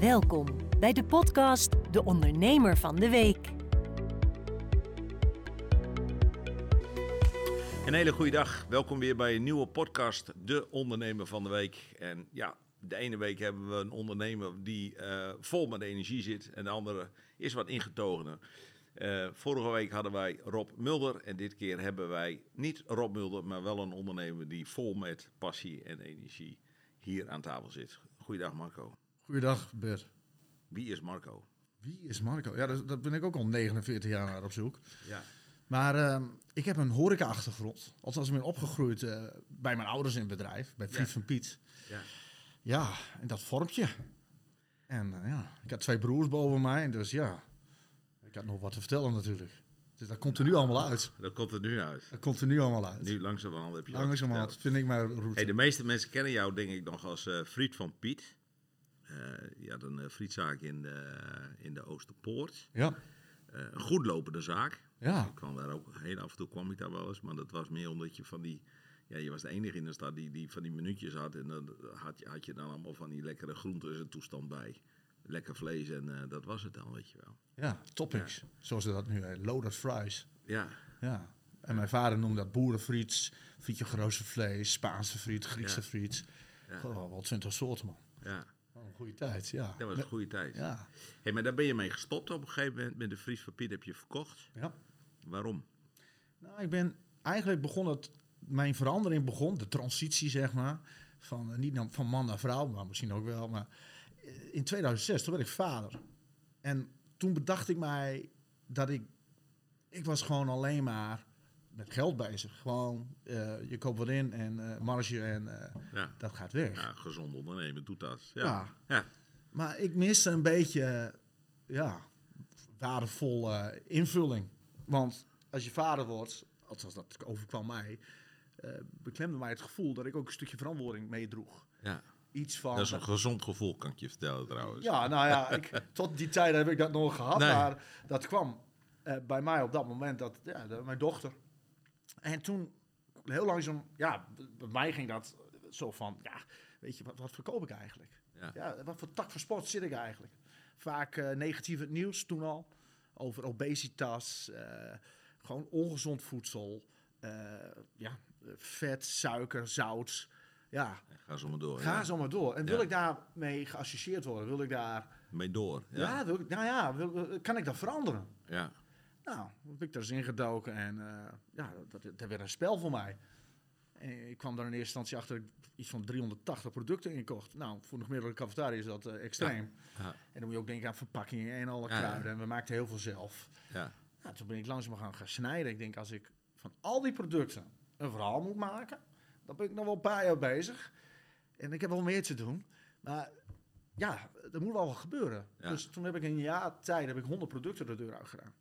Welkom bij de podcast De Ondernemer van de Week. Een hele goede dag. Welkom weer bij een nieuwe podcast, De Ondernemer van de Week. En ja, de ene week hebben we een ondernemer die eh, vol met energie zit en de andere is wat ingetogener. Eh, vorige week hadden wij Rob Mulder en dit keer hebben wij niet Rob Mulder, maar wel een ondernemer die vol met passie en energie hier aan tafel zit. Goeiedag Marco. Goeiedag Bert. Wie is Marco? Wie is Marco? Ja, dat, dat ben ik ook al 49 jaar naar op zoek. Ja. Maar ehm, ik heb een horeca-achtergrond. Althans, ik ben opgegroeid eh, bij mijn ouders in het bedrijf, bij Friet Ja. van Piet. ja. Ja, en dat vormpje. En eh, ja, ik had twee broers boven mij, dus ja, ik had nog wat te vertellen natuurlijk. Dus dat komt er nu allemaal uit. Dat komt er nu uit. Dat komt er nu allemaal uit. Nu langzamerhand heb je Langzamerhand vind ik mijn route. Hey, de meeste mensen kennen jou denk ik nog als eh Friet van Piet. Eh je had een eh, frietzaak in de, in de Oosterpoort. Ja, Eh, een goed lopende zaak. ja, Ik kwam daar ook, heel af en toe kwam ik daar wel eens. Maar dat was meer omdat je van die... Ja, je was de enige in de stad die, die van die minuutjes had. En dan had je, had je dan allemaal van die lekkere groenten en toestand bij. Lekker vlees en eh, dat was het dan, weet je wel. ja, toppings. Zoals ze dat nu heet. Loaded fries. Ja, Ja. En mijn vader noemde dat boerenfriet, frietje geroosterd vlees, Spaanse friet, Griekse Ja. friet. Ja. Goh, wel twintig soorten, man. ja. Een goede tijd, ja. Dat was een goede tijd. Ja. Hey, maar daar ben je mee gestopt op een gegeven moment. Met de Fries van Piet heb je verkocht. ja. Waarom? Nou, ik ben eigenlijk begon het, mijn verandering begon, de transitie zeg maar, van, eh, niet van man naar vrouw, maar misschien ook wel, maar eh, in 2006, toen werd ik vader. En toen bedacht ik mij dat ik, ik was gewoon alleen maar met geld bezig. Gewoon, eh, je koopt wat in en eh, marge en eh, Ja. dat gaat weg. Ja, gezond ondernemen doet dat. Ja. Ja. ja. Maar ik miste een beetje, ja, waardevolle invulling. Want als je vader wordt, althans dat overkwam mij, beklemde mij het gevoel dat ik ook een stukje verantwoording meedroeg. ja. Iets van... Dat is een gezond gevoel, kan ik je vertellen trouwens. Ja, nou ja, ik, tot die tijd heb ik dat nog gehad. Nee. Maar dat kwam bij mij op dat moment, dat, ja, dat- mijn dochter. En toen, heel langzaam, ja, bij mij ging dat zo van, ja, weet je, wat, wat verkoop ik eigenlijk? Ja. Ja, wat voor tak van sport zit ik eigenlijk? Vaak eh, negatief het nieuws toen al, over obesitas, eh, gewoon ongezond voedsel, eh, ja, vet, suiker, zout, ja... Ga zo maar door. Ga ja. zo maar door. En wil Ja. ik daarmee geassocieerd worden? Wil ik daar... Mee door. Ja, Ja. wil ik, nou ja, wil- kan ik dat veranderen? ja. Nou, heb ik daar eens ingedoken en eh, ja, dat, dat werd een spel voor mij. En ik kwam daar in eerste instantie achter dat ik iets van 380 producten inkocht. Nou, voor een gemiddelde cafetaria is dat eh, extreem. Ja. En dan moet je ook denken aan verpakkingen en alle Ja, ja. kruiden. En we maakten heel veel zelf. ja. Nou, toen ben ik langzaam gaan, gaan snijden. Ik denk, als ik van al die producten een verhaal moet maken, dan ben ik nog wel een paar jaar bezig. En ik heb wel meer te doen. Maar ja, er moet wel wat gebeuren. Dus toen heb ik in een jaar tijd heb ik 100 producten de deur uit gedaan.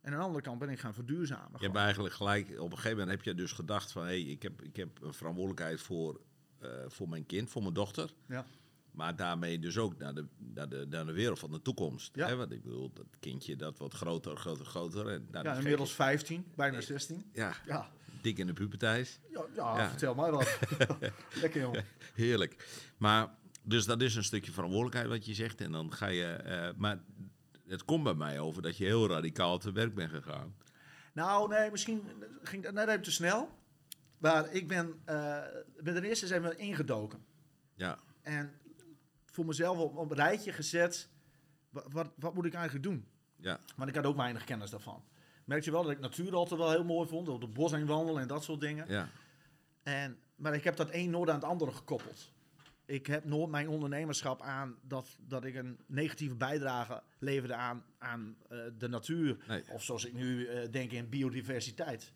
En aan de andere kant ben ik gaan verduurzamen. Je hebt eigenlijk gelijk, op een gegeven moment heb je dus gedacht van... hé, hey, ik, heb, ik heb een verantwoordelijkheid voor, eh, voor mijn kind, voor mijn dochter. Ja. Maar daarmee dus ook naar de, naar de, naar de wereld van de toekomst. Ja. Hè? Want ik bedoel, dat kindje dat wordt groter, groter, groter. En, ja, inmiddels 15, bijna 16. Ja, Ja, dik in de puberteit. ja, ja, Ja. vertel mij wat. Lekker jongen. Heerlijk. Maar, dus dat is een stukje verantwoordelijkheid wat je zegt. En dan ga je... eh, maar het komt bij mij over dat je heel radicaal te werk bent gegaan. Nou, nee, misschien ging dat net even te snel. Maar ik ben, eh ben er eerst eens even ingedoken. Ja, En voor mezelf op, op een rijtje gezet. Wat, wat, wat moet ik eigenlijk doen? ja, Want ik had ook weinig kennis daarvan. Merk je wel dat ik natuur altijd wel heel mooi vond. Op de bos heen wandelen en dat soort dingen. ja. En, maar ik heb dat een nooit aan het andere gekoppeld. Ik heb nooit mijn ondernemerschap aan dat, dat ik een negatieve bijdrage leverde aan, aan eh, de natuur. Nee. Of zoals ik nu eh, denk in biodiversiteit.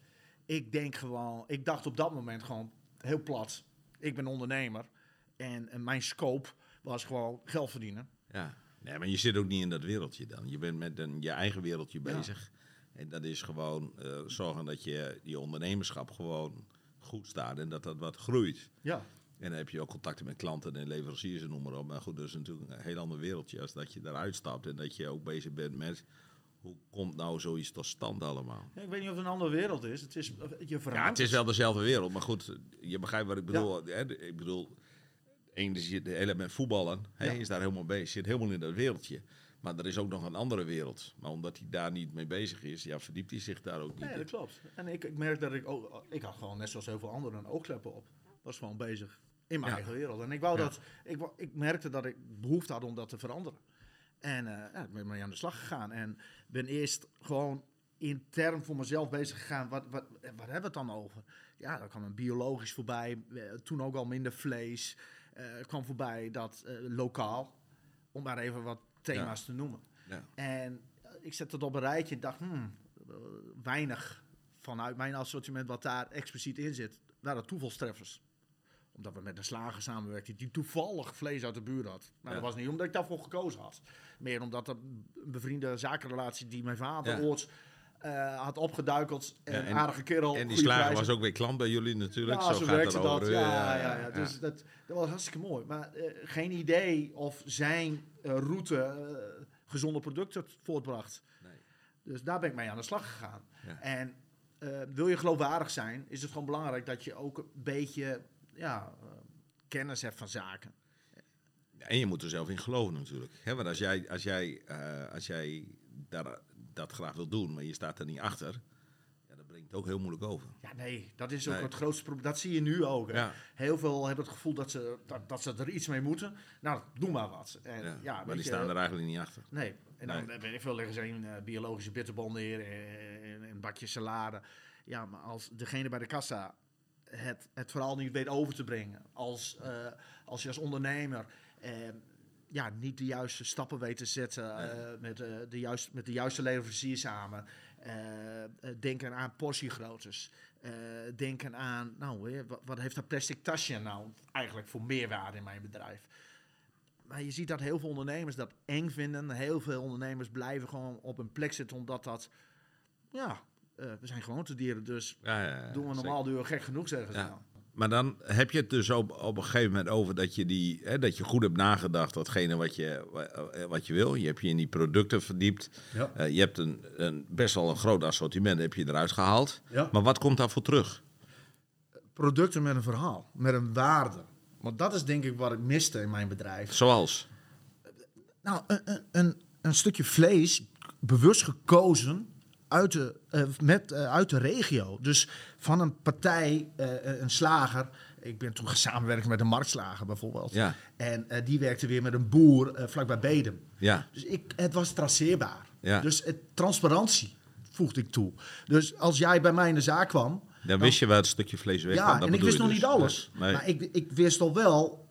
Ik denk gewoon, ik dacht op dat moment gewoon heel plat. Ik ben ondernemer. En, en mijn scope was gewoon geld verdienen. Ja, nee, maar je zit ook niet in dat wereldje dan. Je bent met een, je eigen wereldje bezig. En dat is gewoon eh, zorgen dat je je ondernemerschap gewoon goed staat en dat dat wat groeit. Ja. En dan heb je ook contacten met klanten en leveranciers en noem maar op. Maar goed, dat is natuurlijk een heel ander wereldje als dat je daaruit stapt en dat je ook bezig bent met hoe komt nou zoiets tot stand allemaal. Ja, Ik weet niet of het een andere wereld is. Het is je. Ja, het is wel dezelfde wereld, maar goed, je begrijpt wat ik bedoel. Hè? Ik bedoel, is het element voetballen. Hij Ja. is daar helemaal bezig. Zit helemaal in dat wereldje. Maar er is ook nog een andere wereld. Maar omdat hij daar niet mee bezig is, ja, verdiept hij zich daar ook niet Nee, in. dat klopt. En ik, ik merk dat ik ook... Ik had gewoon net zoals heel veel anderen een oogkleppen op. Was gewoon bezig in mijn Ja. eigen wereld. En ik wou Ja. dat... Ik, ik merkte dat ik behoefte had om dat te veranderen. En eh, ja, ik ben mee aan de slag gegaan. En ben eerst gewoon intern voor mezelf bezig gegaan. Wat, wat, eh, wat hebben we het dan over? Ja, er kwam een biologisch voorbij. eh, Toen ook al minder vlees. Er kwam voorbij dat lokaal. Om maar even wat thema's te noemen. Ja. En ik zette het op een rijtje en dacht, hmm, weinig vanuit mijn assortiment wat daar expliciet in zit, waren toevalstreffers. Omdat we met een slager samenwerkten die toevallig vlees uit de buurt had. Ja. dat was niet omdat ik daarvoor gekozen had. Meer omdat dat een bevriende zakenrelatie die mijn vader Ja. ooit eh, had opgeduikeld. En, Ja, en- aardige kerel. En die slager prijzen. was ook weer klant bij jullie natuurlijk. Ja, zo, zo, gaat dat. over. Ja, ja, ja, Dus Dat, dat was hartstikke mooi. Maar eh, geen idee of zijn eh, route gezonde producten voortbracht. Nee. Dus daar ben ik mee aan de slag gegaan. En wil je geloofwaardig zijn, is het gewoon belangrijk dat je ook een beetje ja, eh, kennis hebt van zaken. En je moet er zelf in geloven natuurlijk. Hè, want als jij, als jij, eh, als jij daar, dat graag wil doen, maar je staat er niet achter, ja, dat brengt het ook heel moeilijk over. Ja, nee, dat is ook Nee. het grootste probleem. Dat zie je nu ook. Ja. Heel veel hebben het gevoel dat ze, dat, dat ze er iets mee moeten. Nou, doe maar wat. En, Ja, ja, maar die je, staan er eigenlijk niet achter. Nee, en dan Nee. ben ik veel liggen ze een eh, biologische bitterbal neer en, en een bakje salade. Ja, maar als degene bij de kassa het, het vooral niet weet over te brengen, als, eh, als je als ondernemer eh, ja, niet de juiste stappen weet te zetten eh, met, eh, de juiste, met de juiste leverancier samen, denken aan portiegroottes, eh, denken aan, nou, wat, wat heeft dat plastic tasje nou eigenlijk voor meerwaarde in mijn bedrijf? Maar je ziet dat heel veel ondernemers dat eng vinden. Heel veel ondernemers blijven gewoon op een plek zitten omdat dat... Ja, eh, we zijn gewoontedieren, dus Ja, ja, ja, doen we normaal doen we gek genoeg, zeggen ze. Maar dan heb je het dus op, op een gegeven moment over dat je, die, hè, dat je goed hebt nagedacht, datgene wat je, wa- wat je wil. Je hebt je in die producten verdiept. Ja. Eh, je hebt een, een, best wel een groot assortiment heb je eruit gehaald. Ja. Maar wat komt daarvoor terug? Producten met een verhaal, met een waarde. Want dat is denk ik wat ik miste in mijn bedrijf. Zoals? Nou, een, een, een stukje vlees, bewust gekozen uit de, eh, met, eh, uit de regio. Dus van een partij, eh, een slager. Ik ben toen samenwerken met een marktslager bijvoorbeeld. Ja. En die werkte weer met een boer vlakbij Bedem. Ja, Dus ik, het was traceerbaar. Ja. Dus het, transparantie voegde ik toe. Dus als jij bij mij in de zaak kwam... dan wist je waar het stukje vlees weg. Ja, en ik wist nog dus. niet alles. Nee. Maar ik, ik wist al wel...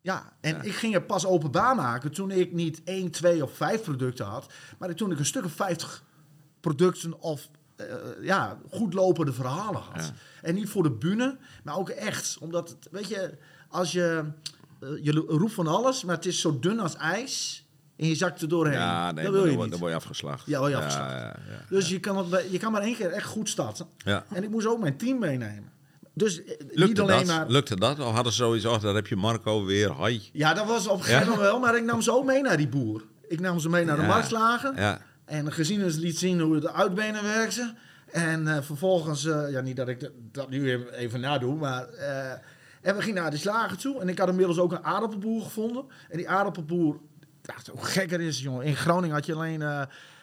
Ja, en Ja. ik ging het pas openbaar maken toen ik niet één, twee of vijf producten had. Maar toen ik een stuk of vijftig producten of eh, ja, goed lopende verhalen had. Ja. En niet voor de bühne, maar ook echt. Omdat, het, weet je, als je... eh, je roept van alles, maar het is zo dun als ijs... En je zakt er doorheen. Ja, nee, dat wil je dan, niet. dan word je afgeslacht. Ja, word je afgeslacht. Ja, ja, ja. Dus je kan, het, je kan maar één keer echt goed starten. Ja. En ik moest ook mijn team meenemen. Dus eh, niet Lukte alleen dat? maar... Lukte dat? Of hadden ze zoiets, oh, daar heb je Marco weer, hoi. Ja, dat was op een gegeven moment wel, maar ik nam ze ook mee naar die boer. Ik nam ze mee naar de marktslagen. Ja, En gezien ze liet zien hoe de uitbenen werkten. En eh, vervolgens, eh, ja, niet dat ik dat- dat nu even, nadoe, maar. eh, en we gingen naar die slager toe. En ik had inmiddels ook een aardappelboer gevonden. En die aardappelboer, ja, hoe gekker is, jongen. In Groningen had je alleen,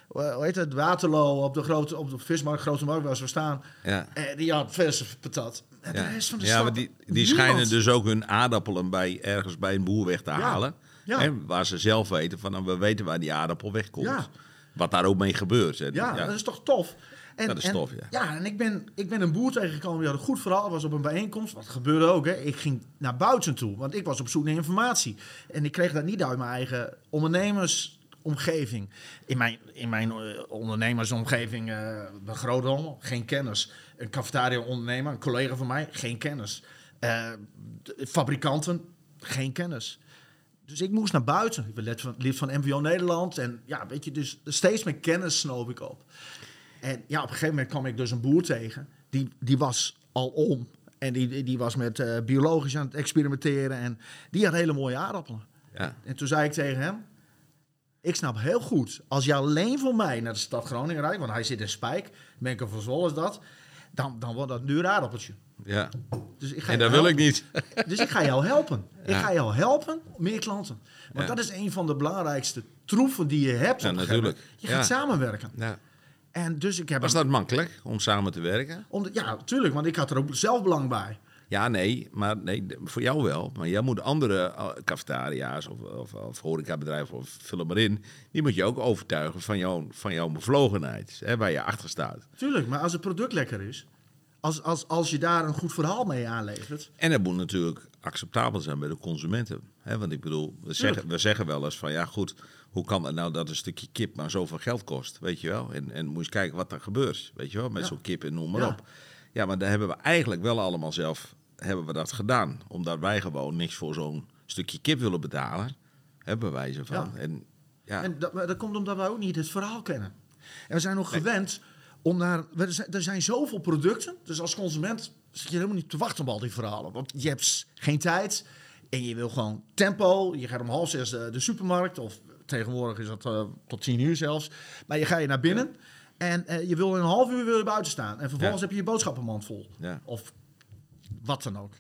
hoe heet het, Waterloo op de, grote, op de vismarkt, Grote Markt, waar ze staan. ja. En die had verse patat. En Ja, de rest van de ja stad, maar die, die niemand. schijnen dus ook hun aardappelen bij, ergens bij een boer weg te halen. Ja. Hè, waar ze zelf weten van, nou, we weten waar die aardappel wegkomt. Ja. Wat daar ook mee gebeurt. Hè. Ja, dat is toch tof? En, Dat is en- tof, ja. Ja, en ik ben, ik ben een boer tegengekomen die had een goed verhaal. was op een bijeenkomst. Wat gebeurde ook, hè. Ik ging naar buiten toe, want ik was op zoek naar informatie. En ik kreeg dat niet uit mijn eigen ondernemersomgeving. In mijn, in mijn eh, ondernemersomgeving, eh bij Grootdom, geen kennis. Een cafetaria-ondernemer, een collega van mij, geen kennis. Eh, fabrikanten, geen kennis. Dus ik moest naar buiten. Ik ben lid van, lid van MVO Nederland. En ja, weet je, dus steeds meer kennis snoop ik op. En ja, op een gegeven moment kwam ik dus een boer tegen. Die, die was al om. En die, die- was met eh, biologisch aan het experimenteren. En die had hele mooie aardappelen. Ja. En toen zei ik tegen hem... Ik snap heel goed, als je alleen voor mij naar de stad Groningen rijdt... want hij zit in Spijk, ik van Zwolle is dat... Dan, dan wordt dat een duur aardappeltje. Ja. Dus ik ga En dat wil ik niet. Dus ik ga jou helpen. Ik ga jou helpen, meer klanten. Want Ja. dat is een van de belangrijkste troeven die je hebt. Ja, natuurlijk. Je gaat samenwerken. Ja. En dus ik heb... Was dat makkelijk om samen te werken? om de- ja, tuurlijk, want ik had er ook zelf belang bij. Ja, nee, maar nee, voor jou wel. Maar jij moet andere eh, cafetaria's of, of, of horecabedrijven of vul maar in. Die moet je ook overtuigen van jouw, van jouw bevlogenheid. Hè, waar je achter staat. Tuurlijk, maar als het product lekker is... Als, als, als je daar een goed verhaal mee aanlevert... En dat moet natuurlijk acceptabel zijn bij de consumenten. Hè, want ik bedoel, we zeggen, we zeggen wel eens van ja goed, hoe kan het nou dat een stukje kip maar zoveel geld kost? Weet je wel? En, en moet je eens kijken wat er gebeurt. Weet je wel? Met Ja. zo'n kip en noem maar Ja. op. Ja, maar daar hebben we eigenlijk wel allemaal zelf hebben we dat gedaan. Omdat wij gewoon niks voor zo'n stukje kip willen betalen. Hè, bij wijze van. Ja. En, ja, En dat, dat komt omdat wij ook niet het verhaal kennen. En we zijn nog gewend om naar... Er zijn, er zijn zoveel producten, dus als consument zit je helemaal niet te wachten op al die verhalen. Want je hebt geen tijd en je wil gewoon tempo. Je gaat om half zes de, de supermarkt, of tegenwoordig is dat eh, tot tien uur zelfs. Maar je ga je naar binnen en eh, je wil in een half uur wil je buiten staan. En vervolgens Ja. heb je je boodschappenmand vol. Ja. Of wat dan ook.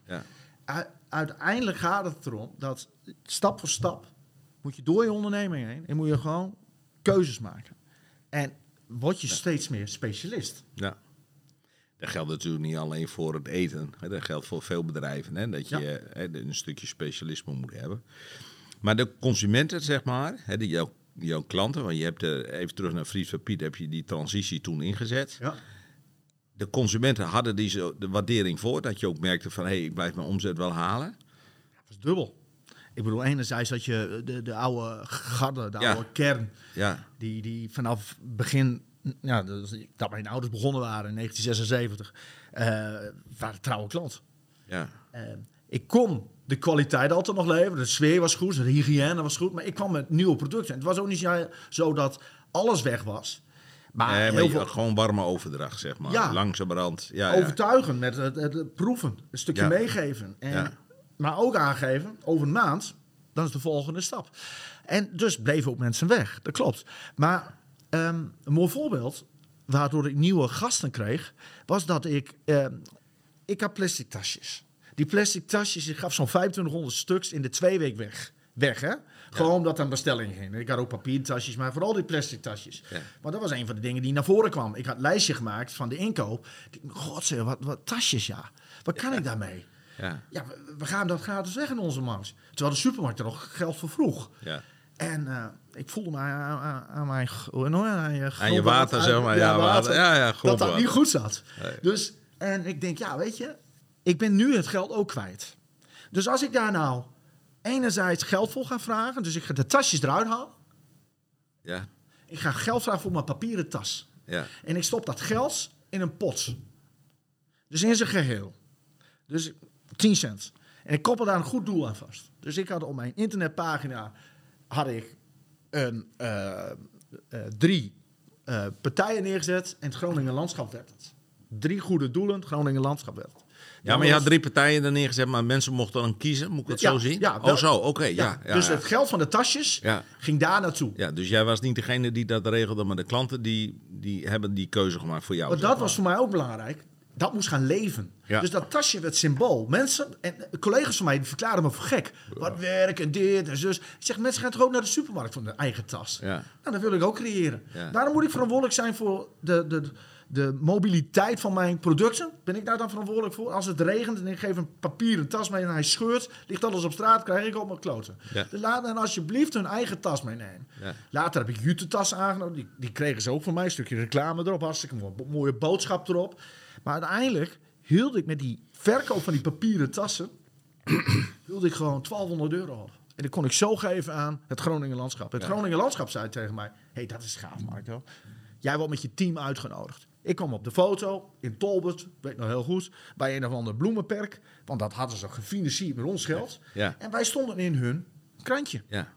uiteindelijk gaat het erom dat stap voor stap moet je door je onderneming heen en moet je gewoon keuzes maken. En word je steeds meer specialist. Ja. Dat geldt natuurlijk niet alleen voor het eten. Hè, Dat geldt voor veel bedrijven. Hè, dat je hè, een stukje specialisme moet hebben. Maar de consumenten, zeg maar, hè, die jouw, jouw klanten, want je hebt eh, even terug naar Fries van Piet, heb je die transitie toen ingezet. Ja. De consumenten hadden die zo de waardering voor, dat je ook merkte van, hé, hey, ik blijf mijn omzet wel halen. Dat is dubbel. Ik bedoel, enerzijds dat je de, de oude garde, de Ja. oude kern, Ja, die, die vanaf begin, ja, dat mijn ouders begonnen waren in 1976, eh waren trouwe klant. ja, Eh, ik kon de kwaliteit altijd nog leveren. De sfeer was goed, de hygiëne was goed. Maar ik kwam met nieuwe producten. Het was ook niet zo- dat alles weg was. Maar, Nee, maar heel veel gewoon warme overdracht, zeg maar. Ja. Langzamerhand. Ja, ja. overtuigen met het, het- het proeven. Een stukje Ja. meegeven. En, Ja. Maar ook aangeven, over een maand, dan is de volgende stap. En dus bleven ook mensen weg. Dat klopt. Maar ehm, een mooi voorbeeld, waardoor ik nieuwe gasten kreeg, was dat ik... ehm, ik had plastic tasjes. Die plastic tasjes, ik gaf zo'n 2500 stuks in de twee week weg. Weg, hè? Gewoon omdat er een bestelling ging. Ik had ook papiertasjes, maar vooral die plastic tasjes. Ja. Maar dat was een van de dingen die naar voren kwam. Ik had een lijstje gemaakt van de inkoop. God, zeg, wat, wat tasjes, ja. Wat kan ik daarmee? Ja, Ja, we, we gaan dat gratis weg in onze markt. Terwijl de supermarkt er nog geld voor vroeg. ja. En eh, ik voelde me aan, aan, aan mijn... aan, je Aan je water, zeg maar. Ja, water. Ja, ja, dat dat niet goed zat. Nee. Dus, en ik denk, ja, weet je, ik ben nu het geld ook kwijt. Dus als ik daar nou enerzijds geld voor ga vragen, dus ik ga de tasjes eruit halen. Ja, Ik ga geld vragen voor mijn papieren tas. ja. En ik stop dat geld in een pot. Dus in zijn geheel. Dus 10 cent. En ik koppel daar een goed doel aan vast. Dus ik had op mijn internetpagina had ik een, eh, eh, drie eh, partijen neergezet. En het Groningen Landschap werd het. Drie goede doelen, het Groningen Landschap werd het. Ja, maar je had drie partijen er neergezet, maar mensen mochten dan kiezen. Moet ik het Ja, zo zien? ja, wel- oh, zo, oké. ja, ja, dus het geld van de tasjes Ja. ging daar naartoe. Ja, dus jij was niet degene die dat regelde, maar de klanten die, die hebben die keuze gemaakt voor jou. Maar dat was voor mij ook belangrijk. Dat moest gaan leven. Ja. Dus dat tasje werd symbool. Mensen en collega's van mij die verklaarden me voor gek. Wat werk en dit en zus. Ik zeg, mensen gaan toch ook naar de supermarkt van hun eigen tas. Ja. Nou, dat wil ik ook creëren. Daarom moet ik verantwoordelijk zijn voor de, de, de mobiliteit van mijn producten. Ben ik daar dan verantwoordelijk voor? Als het regent en ik geef een papieren tas mee en hij scheurt, ligt alles op straat, krijg ik op mijn kloten. Dus laat hen alsjeblieft hun eigen tas meenemen. Ja. Later heb ik Jute-tas aangenomen. Die, die kregen ze ook van mij. Een stukje reclame erop. Hartstikke mooi, mooie boodschap erop. Maar uiteindelijk hield ik met die verkoop van die papieren tassen... hield ik gewoon 1200 euro op. En die kon ik zo geven aan het Groningen Landschap. Het Ja. Groningen Landschap zei tegen mij... hey, dat is gaaf, Marco. Jij wordt met je team uitgenodigd. Ik kwam op de foto in Tolbert, weet nog heel goed... bij een of ander bloemenperk. Want dat hadden ze gefinancierd met ons geld. Ja. En wij stonden in hun krantje. Ja.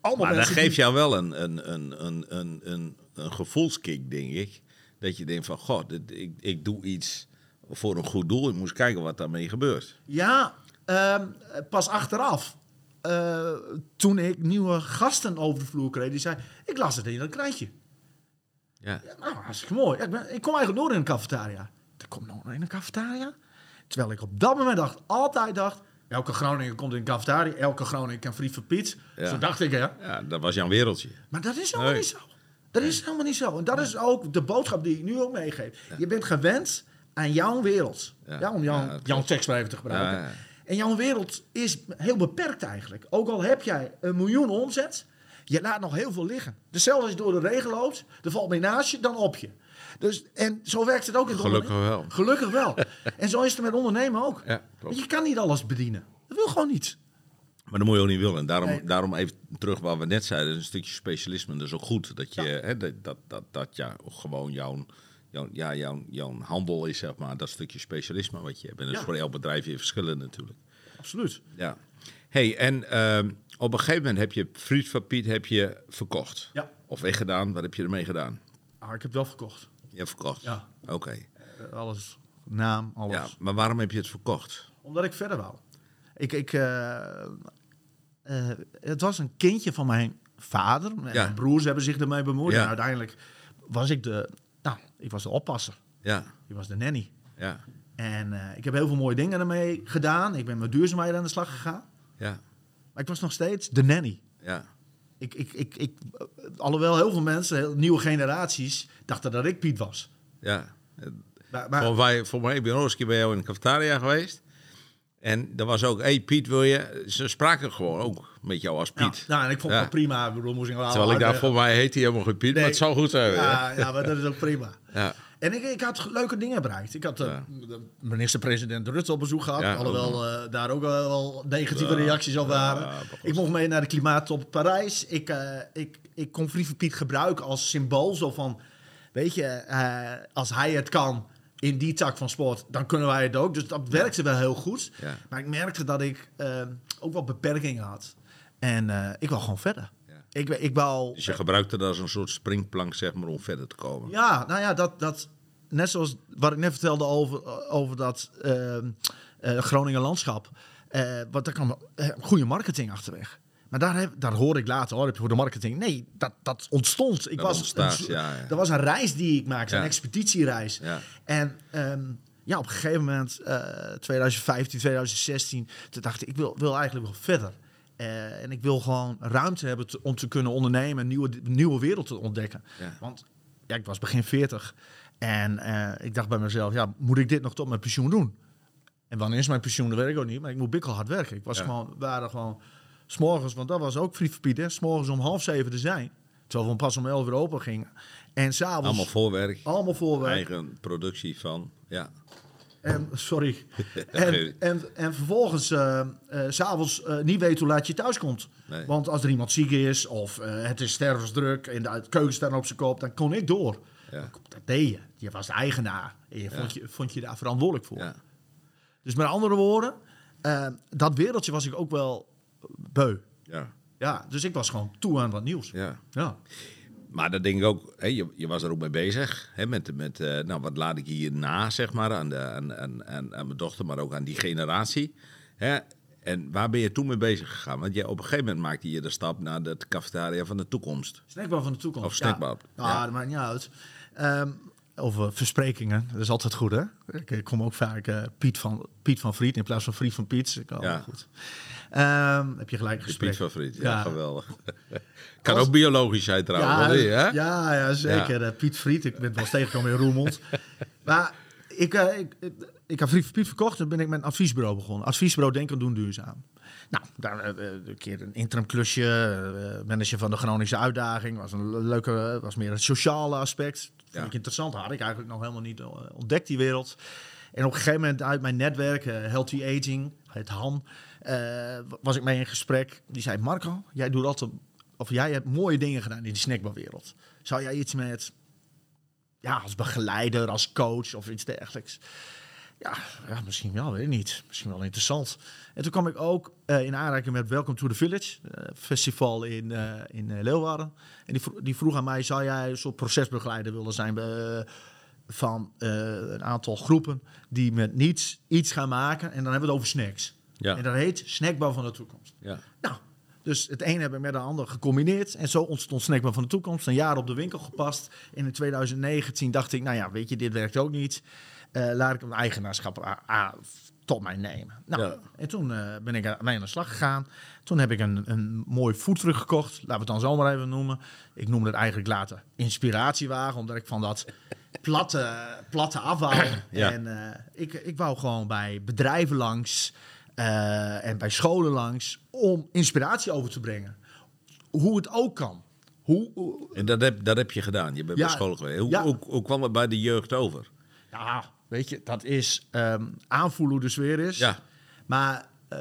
Allemaal Maar dat geeft die- jou wel een, een, een, een, een, een, een gevoelskick, denk ik. Dat je denkt van, god, dit- ik, ik doe iets voor een goed doel. Ik moest kijken wat daarmee gebeurt. Ja, ehm, pas achteraf. eh, toen ik nieuwe gasten over de vloer kreeg, die zei: Ik las het in dat krantje. Ja. Ja, nou, hartstikke mooi. Ja, ik, ben, ik kom eigenlijk nooit in een cafetaria. Er komt nog in een cafetaria? Terwijl ik op dat moment dacht, altijd dacht... Elke Groninger komt in een cafetaria, elke Groninger kan friet voor Piet. Ja. Zo dacht ik, hè. Ja, dat was jouw wereldje. Maar dat is helemaal Nee. niet zo. Dat is helemaal niet zo. En dat is ook de boodschap die ik nu ook meegeef. Je bent gewend aan jouw wereld. Ja. Om jouw, jouw tekst maar even te gebruiken. En jouw wereld is heel beperkt eigenlijk. Ook al heb jij een miljoen omzet, je laat nog heel veel liggen. Zelfs als je door de regen loopt, er valt meer naast je dan op je. Dus, en zo werkt het ook in het Gelukkig wel. Gelukkig wel. en zo is het met ondernemen ook. Ja, je kan niet alles bedienen. Dat wil gewoon niet. Maar dat moet je ook niet willen. En daarom, Nee. daarom even terug wat we net zeiden, een stukje specialisme. Dat is ook goed. Dat je, hè, dat, dat, dat, dat ja, gewoon jouw, jouw, ja, jouw, jouw handel is, zeg maar, dat stukje specialisme wat je hebt. En dat is Ja. voor elk bedrijf weer verschillend natuurlijk. Absoluut. Ja. hey, en ehm, op een gegeven moment heb je Friet van Piet heb je verkocht. Ja. Of weggedaan. Wat heb je ermee gedaan? Ah, ik heb wel verkocht. Je hebt verkocht? Ja. Oké. Eh, Alles. Naam, alles. Ja, maar waarom heb je het verkocht? Omdat ik verder wou. Ik, ik, eh, eh, het was een kindje van mijn vader. Ja. Mijn broers hebben zich ermee bemoeid. En uiteindelijk was ik de, nou, ik was de oppasser. Ja, Ik was de nanny. ja, En eh, ik heb heel veel mooie dingen ermee gedaan. Ik ben met duurzaamheid aan de slag gegaan. ja, Maar ik was nog steeds de nanny. ja. Ik, ik, ik, ik, alhoewel heel veel mensen, heel, nieuwe generaties, dachten dat ik Piet was. ja. Maar, maar- Voor, wij, voor mij, ben bij jou in de cafetaria geweest. En er was ook, hey Piet, wil je... Ze spraken gewoon ook met jou als ja, Piet. nou, en ik vond het prima. Ik bedoel, moest ik wel Terwijl ik daar, voor mij heet hij helemaal geen Piet, maar het zou goed zijn. Ja. Ja, maar dat is ook prima. Ja. En ik, ik had leuke dingen bereikt. Ik had eh, de minister-president Rutte op bezoek gehad. Alhoewel eh, daar ook wel, wel negatieve reacties op waren. Ik mocht mee naar de klimaattop Parijs. Ik, eh, ik, ik kon Frieve Piet gebruiken als symbool. Zo van, weet je, als hij het kan in die tak van sport, dan kunnen wij het ook. Dus dat werkte wel heel goed. Maar ik merkte dat ik eh, ook wel beperkingen had. En eh, ik wil gewoon verder. Ik, ik wou... Dus je gebruikte dat als een soort springplank, zeg maar, om verder te komen. Ja, nou ja, dat, dat, net zoals wat ik net vertelde over, over dat ehm, eh, Groningen landschap. eh wat daar kwam eh, goede marketing achterweg. Maar daar, heb, daar hoorde ik later, hoor, heb je voor de marketing. Nee, dat, dat ontstond. Ik Dat was, ontstaat, een- ja, ja. Dat was een reis die ik maakte, een expeditiereis. En ehm, ja, op een gegeven moment, eh 2015, 2016, toen dacht ik, ik wil, wil eigenlijk wel verder. Eh, en ik wil gewoon ruimte hebben te- om te kunnen ondernemen, een nieuwe, nieuwe wereld te ontdekken. Want ja, ik was begin 40 en eh, ik dacht bij mezelf, ja, moet ik dit nog tot mijn pensioen doen? En wanneer is mijn pensioen? Dat weet ik ook niet, maar ik moet bikkelhard werken. Ik was Ja. gewoon, waren gewoon, s'morgens, want dat was ook Friet Piet, hè, s'morgens om half zeven te zijn. Terwijl we pas om elf uur open gingen. En s'avonds Allemaal voorwerk, allemaal voorwerk. eigen productie van, ja. En, sorry. en, en, en vervolgens, eh eh, s'avonds eh, niet weten hoe laat je thuis komt. Nee. Want als er iemand ziek is of het is stervensdruk en de keuken staat op zijn kop, dan kon ik door. Ja. Dat deed je. Je was de eigenaar. En je, vond, je vond je daar verantwoordelijk voor. ja. Dus met andere woorden, dat wereldje was ik ook wel beu. ja. Ja, dus ik was gewoon toe aan wat nieuws. ja. Ja. Maar dat denk ik ook, hè, je, je was er ook mee bezig. Hè, met, met eh, nou, wat laat ik hier na, zeg maar, aan, de, aan, aan, aan, aan mijn dochter, maar ook aan die generatie. Hè? En waar ben je toen mee bezig gegaan? Want je, op een gegeven moment maakte je de stap naar de cafetaria van de toekomst. Snackbar van de toekomst. Of snackbar, Ja, ja. Ah, dat maakt niet uit. Over versprekingen, dat is altijd goed, hè? Ik, ik kom ook vaak eh, Piet, van, Piet van Vriet in plaats van Friet van Piet. Ik, oh, Ja. goed. Ehm, heb je gelijk gesprek. Piet favoriet, ja, Ja. geweldig. kan Als- ook biologisch zijn trouwens, Ja, of hè? ja, ja, zeker. Eh, Piet Friet, ik ben wel tegengekomen in Roermond. maar ik, eh, ik, ik, Friet van Piet verkocht en ben ik met een adviesbureau begonnen. Adviesbureau Denken Doen Duurzaam. Nou, daar een keer een interim klusje, manager van de Groningse uitdaging. Was een le- leuke, was meer het sociale aspect. Ik interessant, had ik eigenlijk nog helemaal niet eh, ontdekt die wereld. En op een gegeven moment uit mijn netwerk, eh, Healthy Aging, het HAN, eh, was ik mee in gesprek. Die zei, Marco, jij doet altijd, of jij hebt mooie dingen gedaan in die snackbarwereld. Zou jij iets met, ja, als begeleider, als coach of iets dergelijks? Ja, ja, misschien wel, weet ik niet. Misschien wel interessant. En toen kwam ik ook eh, in aanraking met Welcome to the Village, eh, festival in, eh, in Leeuwarden. En die, vro- die vroeg aan mij, zou jij een soort procesbegeleider willen zijn van een aantal groepen die met niets iets gaan maken. En dan hebben we het over snacks. Ja. En dat heet Snackbar van de Toekomst. Ja. Nou, dus het een hebben we met de ander gecombineerd. En zo ontstond Snackbar van de Toekomst. Een jaar op de winkel gepast. En in 2019 dacht ik, nou ja, weet je, dit werkt ook niet. Eh, laat ik een eigenaarschap tot mij nemen. Nou, Ja. en toen eh, ben ik mee aan de slag gegaan. Toen heb ik een, een mooi voetterug gekocht. Laten we het dan zo maar even noemen. Ik noemde het eigenlijk later inspiratiewagen, omdat ik van dat platte, platte. Ja. En eh, ik, ik wou gewoon bij bedrijven langs en bij scholen langs om inspiratie over te brengen. Hoe het ook kan. Hoe, hoe- En dat heb, dat heb je gedaan. Je bent Ja. bij school geweest. Hoe, hoe kwam het bij de jeugd over? ja, weet je, dat is ehm, aanvoelen hoe de sfeer is. Ja. Maar eh,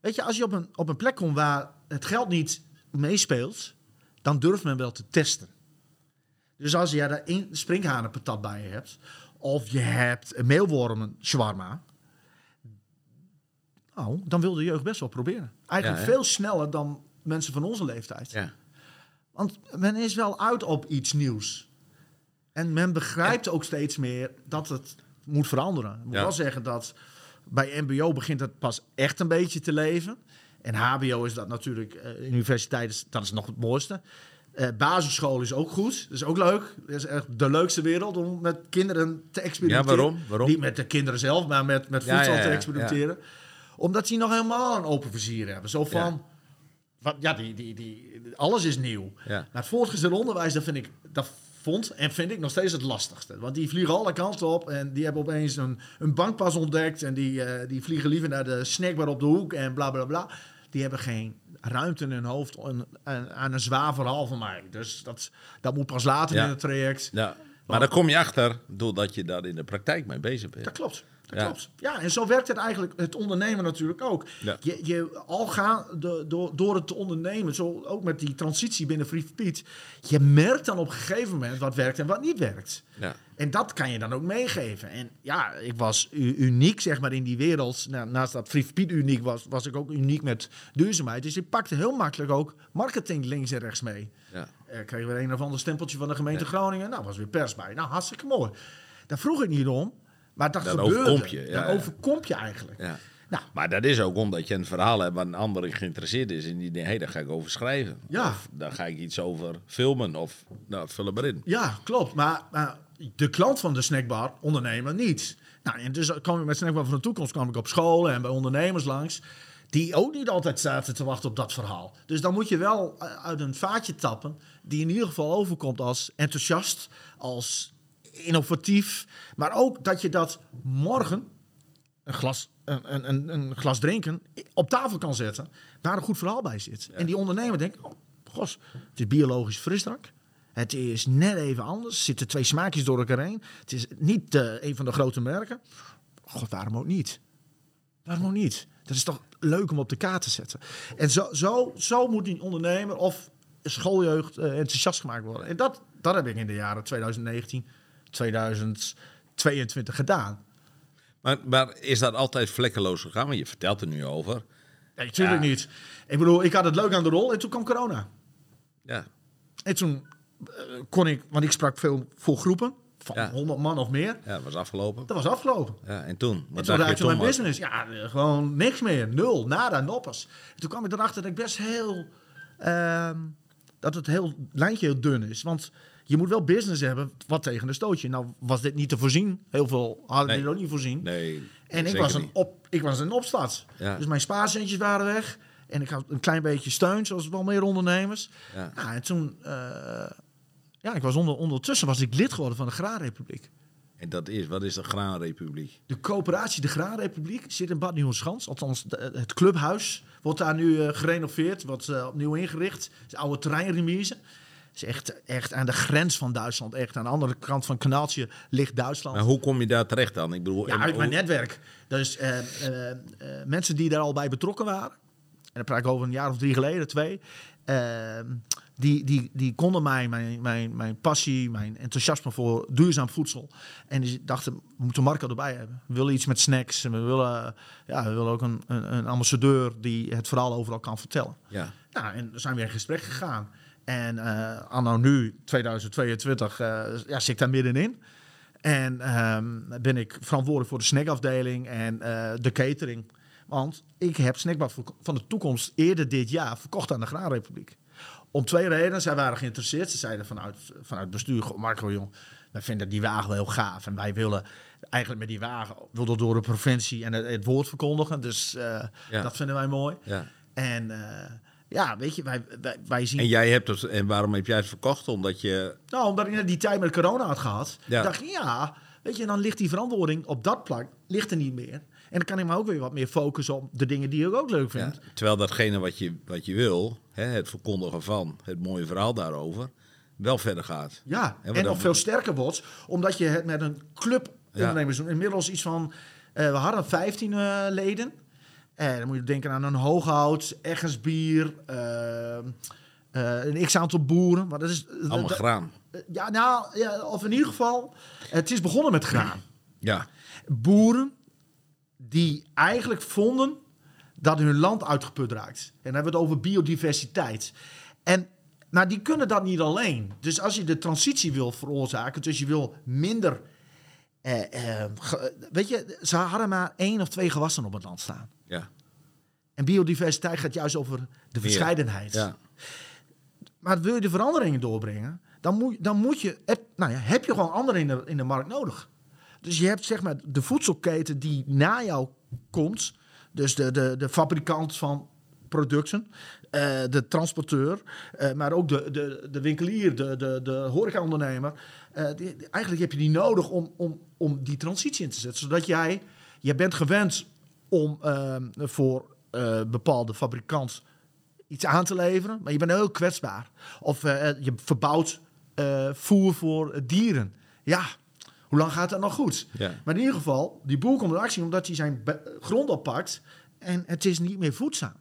weet je, als je op een, op een plek komt waar het geld niet meespeelt, dan durft men wel te testen. Dus als je daar een springhanenpatat bij je hebt, of je hebt een meelwormen shawarma, nou, dan wil de jeugd best wel proberen. Eigenlijk Ja, veel sneller dan mensen van onze leeftijd. Ja. Want men is wel uit op iets nieuws. En men begrijpt ook steeds meer dat het moet veranderen. Ik moet Ja. wel zeggen dat bij MBO begint het pas echt een beetje te leven. En HBO is dat natuurlijk, eh, universiteit is, dat is nog het mooiste. Eh, basisschool is ook goed, dat is ook leuk. Dat is echt de leukste wereld om met kinderen te experimenteren. Ja, waarom? Waarom? Niet met de kinderen zelf, maar met, met voedsel ja, te experimenteren. Omdat die nog helemaal een open vizier hebben. Zo van, Ja. wat, ja, die, die, die, alles is nieuw. Maar het voortgezet onderwijs, dat vind ik, dat vond en vind ik nog steeds het lastigste. Want die vliegen alle kanten op en die hebben opeens een, een bankpas ontdekt en die, eh, die vliegen liever naar de snackbar op de hoek en bla bla bla. Die hebben geen ruimte in hun hoofd aan, aan- aan een zwaar verhaal van mij. Dus dat, dat moet pas later Ja. in het traject. Ja. Maar daar kom je achter doordat je daar in de praktijk mee bezig bent. Dat klopt. Dat Ja. klopt. Ja, en zo werkt het eigenlijk, het ondernemen natuurlijk ook. Ja. Je, je al gaan de, door, door het te ondernemen, zo ook met die transitie binnen Free Piet, je merkt dan op een gegeven moment wat werkt en wat niet werkt. Ja. En dat kan je dan ook meegeven. En ja, ik was uniek zeg maar in die wereld. Nou, naast dat Free Piet uniek was, was ik ook uniek met duurzaamheid. Dus ik pakte heel makkelijk ook marketing links en rechts mee. Ja. Eh, kregen we een of ander stempeltje van de gemeente Groningen. Nou, was weer pers bij. Nou, hartstikke mooi. Daar vroeg ik niet om. Maar dat Dan gebeurde. overkomt je, ja, overkomt je eigenlijk. Ja. Nou. Maar dat is ook omdat je een verhaal hebt waar een ander in geïnteresseerd is. En die denkt, hé, daar ga ik over schrijven. Ja. Of daar ga ik iets over filmen. Of, nou, vul er maar in. Ja, klopt. Maar, maar de klant van de snackbar, ondernemer, niet. Nou, en dus kwam ik met Snackbar van de Toekomst kwam ik op scholen en bij ondernemers langs. Die ook niet altijd zaten te wachten op dat verhaal. Dus dan moet je wel eh, uit een vaatje tappen. Die in ieder geval overkomt als enthousiast, als innovatief. Maar ook dat je dat morgen, een glas, een, een, een, glas drinken, op tafel kan zetten. Waar een goed verhaal bij zit. En die ondernemer denkt, oh, gos, het is biologisch frisdrank. Het is net even anders. Er zitten twee smaakjes door elkaar heen. Het is niet eh, een van de grote merken. God, waarom ook niet? Waarom ook niet? Dat is toch leuk om op de kaart te zetten. En zo, zo, zo moet die ondernemer of schooljeugd eh, enthousiast gemaakt worden. En dat, dat heb ik in de jaren 2019, 2022 gedaan. Maar, maar is dat altijd vlekkeloos gegaan? Want je vertelt er nu over. Nee, natuurlijk Ja. niet. Ik bedoel, ik had het leuk aan de rol en toen kwam corona. Ja. En toen eh, kon ik, want ik sprak veel voor groepen, van Ja. 100 man of meer. ja, dat was afgelopen. Dat was afgelopen. Ja, en toen? En Wat toen dacht je raakte mijn toen? business. Ja, eh, gewoon niks meer. Nul, nada, noppers. En toen kwam ik erachter dat ik best heel... ehm, dat het heel lijntje heel dun is. Want je moet wel business hebben wat tegen een stootje. Nou was dit niet te voorzien. Heel veel hadden Nee. dit ook niet voorzien. Nee, en ik was, een op, ik was een opstart. Ja. Dus mijn spaarcentjes waren weg. En ik had een klein beetje steun, zoals wel meer ondernemers. Ja. Nou, en toen... eh, ja, ik was onder, ondertussen was ik lid geworden van de Graanrepubliek. En dat is, wat is de Graanrepubliek? De coöperatie De Graanrepubliek zit in Bad Nieuweschans. Althans, de- het clubhuis wordt daar nu eh, gerenoveerd, wordt eh, opnieuw ingericht. Het oude terreinremise. Is echt, echt aan de grens van Duitsland. Echt aan de andere kant van het kanaaltje ligt Duitsland. Maar hoe kom je daar terecht dan? Ik bedoel, Ja, uit mijn netwerk. Dus eh, mensen die daar al bij betrokken waren. En dan praat ik over een jaar of drie geleden, twee. die, die, die konden mij, mijn, mijn, mijn passie, mijn enthousiasme voor duurzaam voedsel. En die dachten, we moeten Marco erbij hebben. We willen iets met snacks. En we willen, ja, we willen ook een, een, een ambassadeur die het verhaal overal kan vertellen. Ja. Nou, en dan zijn we in gesprek gegaan. En anno nu, 2022, eh, ja, zit ik daar middenin. En ehm, ben ik verantwoordelijk voor de snackafdeling en eh, de catering. Want ik heb Snackbar van de Toekomst eerder dit jaar verkocht aan de Graanrepubliek. Om twee redenen. Zij waren geïnteresseerd. Ze zeiden vanuit, vanuit bestuur, "Goh, Marco jong, wij vinden die wagen wel heel gaaf. En wij willen eigenlijk met die wagen wilde door de provincie en het, het woord verkondigen. Dus Ja. dat vinden wij mooi. Ja. En ja, weet je, wij, wij, wij zien... En jij hebt het, en waarom heb jij het verkocht? Omdat je, Nou, omdat ik net die tijd met corona had gehad, Ja. dacht ja, weet je, dan ligt die verantwoording op dat plak, ligt er niet meer. En dan kan ik me ook weer wat meer focussen op de dingen die ik ook leuk ja, vind. terwijl datgene wat je, wat je wil, hè, het verkondigen van, het mooie verhaal daarover, wel verder gaat. Ja, En nog veel sterker wordt, omdat je het met een club ondernemers doet. Inmiddels iets van, eh, we hadden 15 eh, leden. En dan moet je denken aan een hooghout, Eggersbier, eh, eh, een x-aantal boeren. Maar dat is, Allemaal dat- graan. Ja, nou, ja, of in ieder geval, het is begonnen met graan. Ja, boeren die eigenlijk vonden dat hun land uitgeput raakt. En dan hebben we het over biodiversiteit. En maar die kunnen dat niet alleen. Dus als je de transitie wil veroorzaken, dus je wil minder. Eh, eh, weet je, ze hadden maar één of twee gewassen op het land staan. ja, En biodiversiteit gaat juist over de verscheidenheid. ja. Maar wil je de veranderingen doorbrengen, dan moet, dan moet je, heb, nou ja, heb je gewoon anderen in de, in de markt nodig. Dus je hebt zeg maar de voedselketen die na jou komt, dus de, de, de fabrikant van producten, eh, de transporteur, eh, maar ook de, de, de winkelier, de, de, de horecaondernemer. Eh, die- eigenlijk heb je die nodig om, om, om die transitie in te zetten. Zodat jij, je bent gewend om ehm, voor bepaalde fabrikant iets aan te leveren, maar je bent heel kwetsbaar. Of je verbouwt voer voor dieren. Ja, hoe lang gaat dat nog goed? Ja. Maar in ieder geval, die boer komt in actie omdat hij zijn grond oppakt en het is niet meer voedzaam.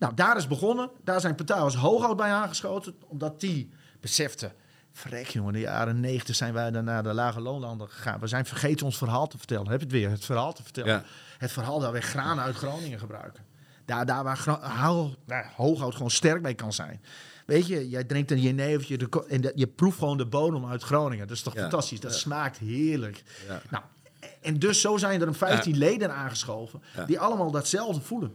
Nou, daar is begonnen. Daar zijn partijen als Hooghout bij aangeschoten, omdat die beseften... Vrek jongen, in de jaren 90 zijn wij dan naar de lage loonlanden gegaan. We zijn vergeten ons verhaal te vertellen. Heb je het weer, het verhaal te vertellen. Ja. Het verhaal dat wij graan uit Groningen gebruiken. Daar, daar waar nou, Hooghout gewoon sterk mee kan zijn. Weet je, jij drinkt een jenevertje de en de- je proeft gewoon de bodem uit Groningen. Dat is toch Ja. fantastisch? Dat smaakt heerlijk. Nou, en dus zo zijn er een 15 leden aangeschoven die allemaal datzelfde voelen.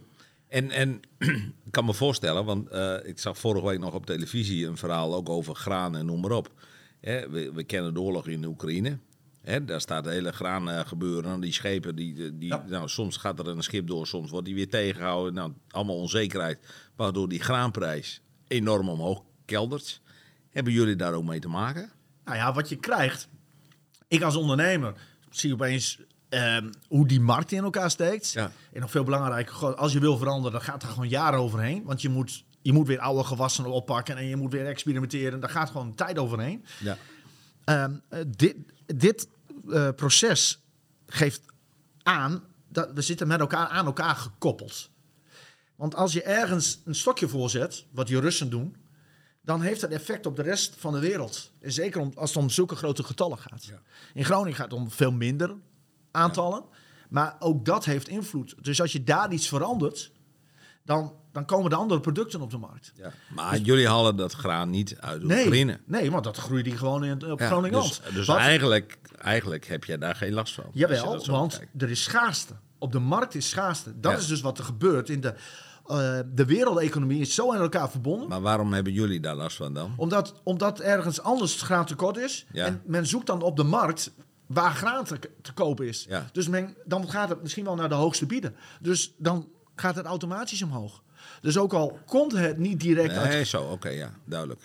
En, en ik kan me voorstellen, want eh, ik zag vorige week nog op televisie een verhaal ook over graan en noem maar op. Hè, we, we kennen de oorlog in de Oekraïne. Hè, daar staat hele graan eh, gebeuren. En die schepen, die, die, Ja. nou, soms gaat er een schip door, soms wordt die weer tegengehouden. Nou, allemaal onzekerheid, waardoor die graanprijs enorm omhoog keldert. Hebben jullie daar ook mee te maken? Nou ja, wat je krijgt. Ik als ondernemer zie opeens ehm, hoe die markt in elkaar steekt. Ja. En nog veel belangrijker, als je wil veranderen, dan gaat er gewoon jaren overheen. Want je moet, je moet weer oude gewassen oppakken en je moet weer experimenteren. Daar gaat gewoon tijd overheen. Ja. Ehm, eh, dit dit eh, proces geeft aan dat we zitten met elkaar aan elkaar gekoppeld. Want als je ergens een stokje voorzet, wat die Russen doen, dan heeft dat effect op de rest van de wereld. En zeker om, als het om zulke grote getallen gaat. Ja. In Groningen gaat het om veel minder aantallen, maar ook dat heeft invloed. Dus als je daar iets verandert, dan, dan komen de andere producten op de markt. Ja. Maar jullie halen dat graan niet uit de Oekraïne. Nee, nee, want dat groeit die gewoon in, op Ja, Groningen. dus dus eigenlijk, eigenlijk heb je daar geen last van. Jawel, want kijkt. er is schaarste. Op de markt is schaarste. Dat Ja. is dus wat er gebeurt. In de, eh, de wereldeconomie is zo aan elkaar verbonden. Maar waarom hebben jullie daar last van dan? Omdat, omdat ergens anders graan tekort is. Ja. En men zoekt dan op de markt waar graan te, te kopen is. Ja. Dus men, dan gaat het misschien wel naar de hoogste bieden. Dus dan gaat het automatisch omhoog. Dus ook al komt het niet direct uit Nee, zo, oké, ja, duidelijk.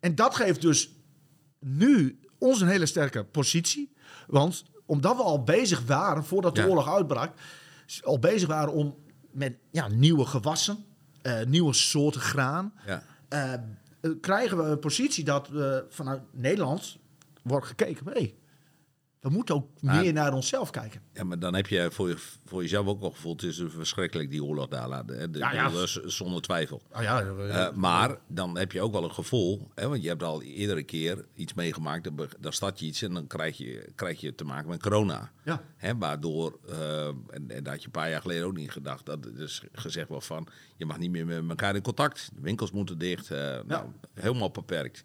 En dat geeft dus nu ons een hele sterke positie. Want omdat we al bezig waren, voordat de Ja. oorlog uitbrak, al bezig waren om met ja, nieuwe gewassen, eh, nieuwe soorten graan, Ja. eh, eh, krijgen we een positie dat vanuit Nederland wordt gekeken. Hey, we moeten ook Maar- meer naar onszelf kijken. ja, maar dan heb je voor, je voor jezelf ook wel gevoeld... het is verschrikkelijk die oorlog daar laten. Ja, ja. dat Zonder twijfel. Oh ja, Eh, maar dan heb je ook wel een gevoel, hè, want je hebt al iedere keer iets meegemaakt, dan, dan start je iets en dan krijg je, krijg je te maken met corona. Ja. Hè, waardoor, eh, en, en daar had je een paar jaar geleden ook niet gedacht, dat er is gezegd wordt van, je mag niet meer met elkaar in contact, de winkels moeten dicht, eh, nou, helemaal beperkt.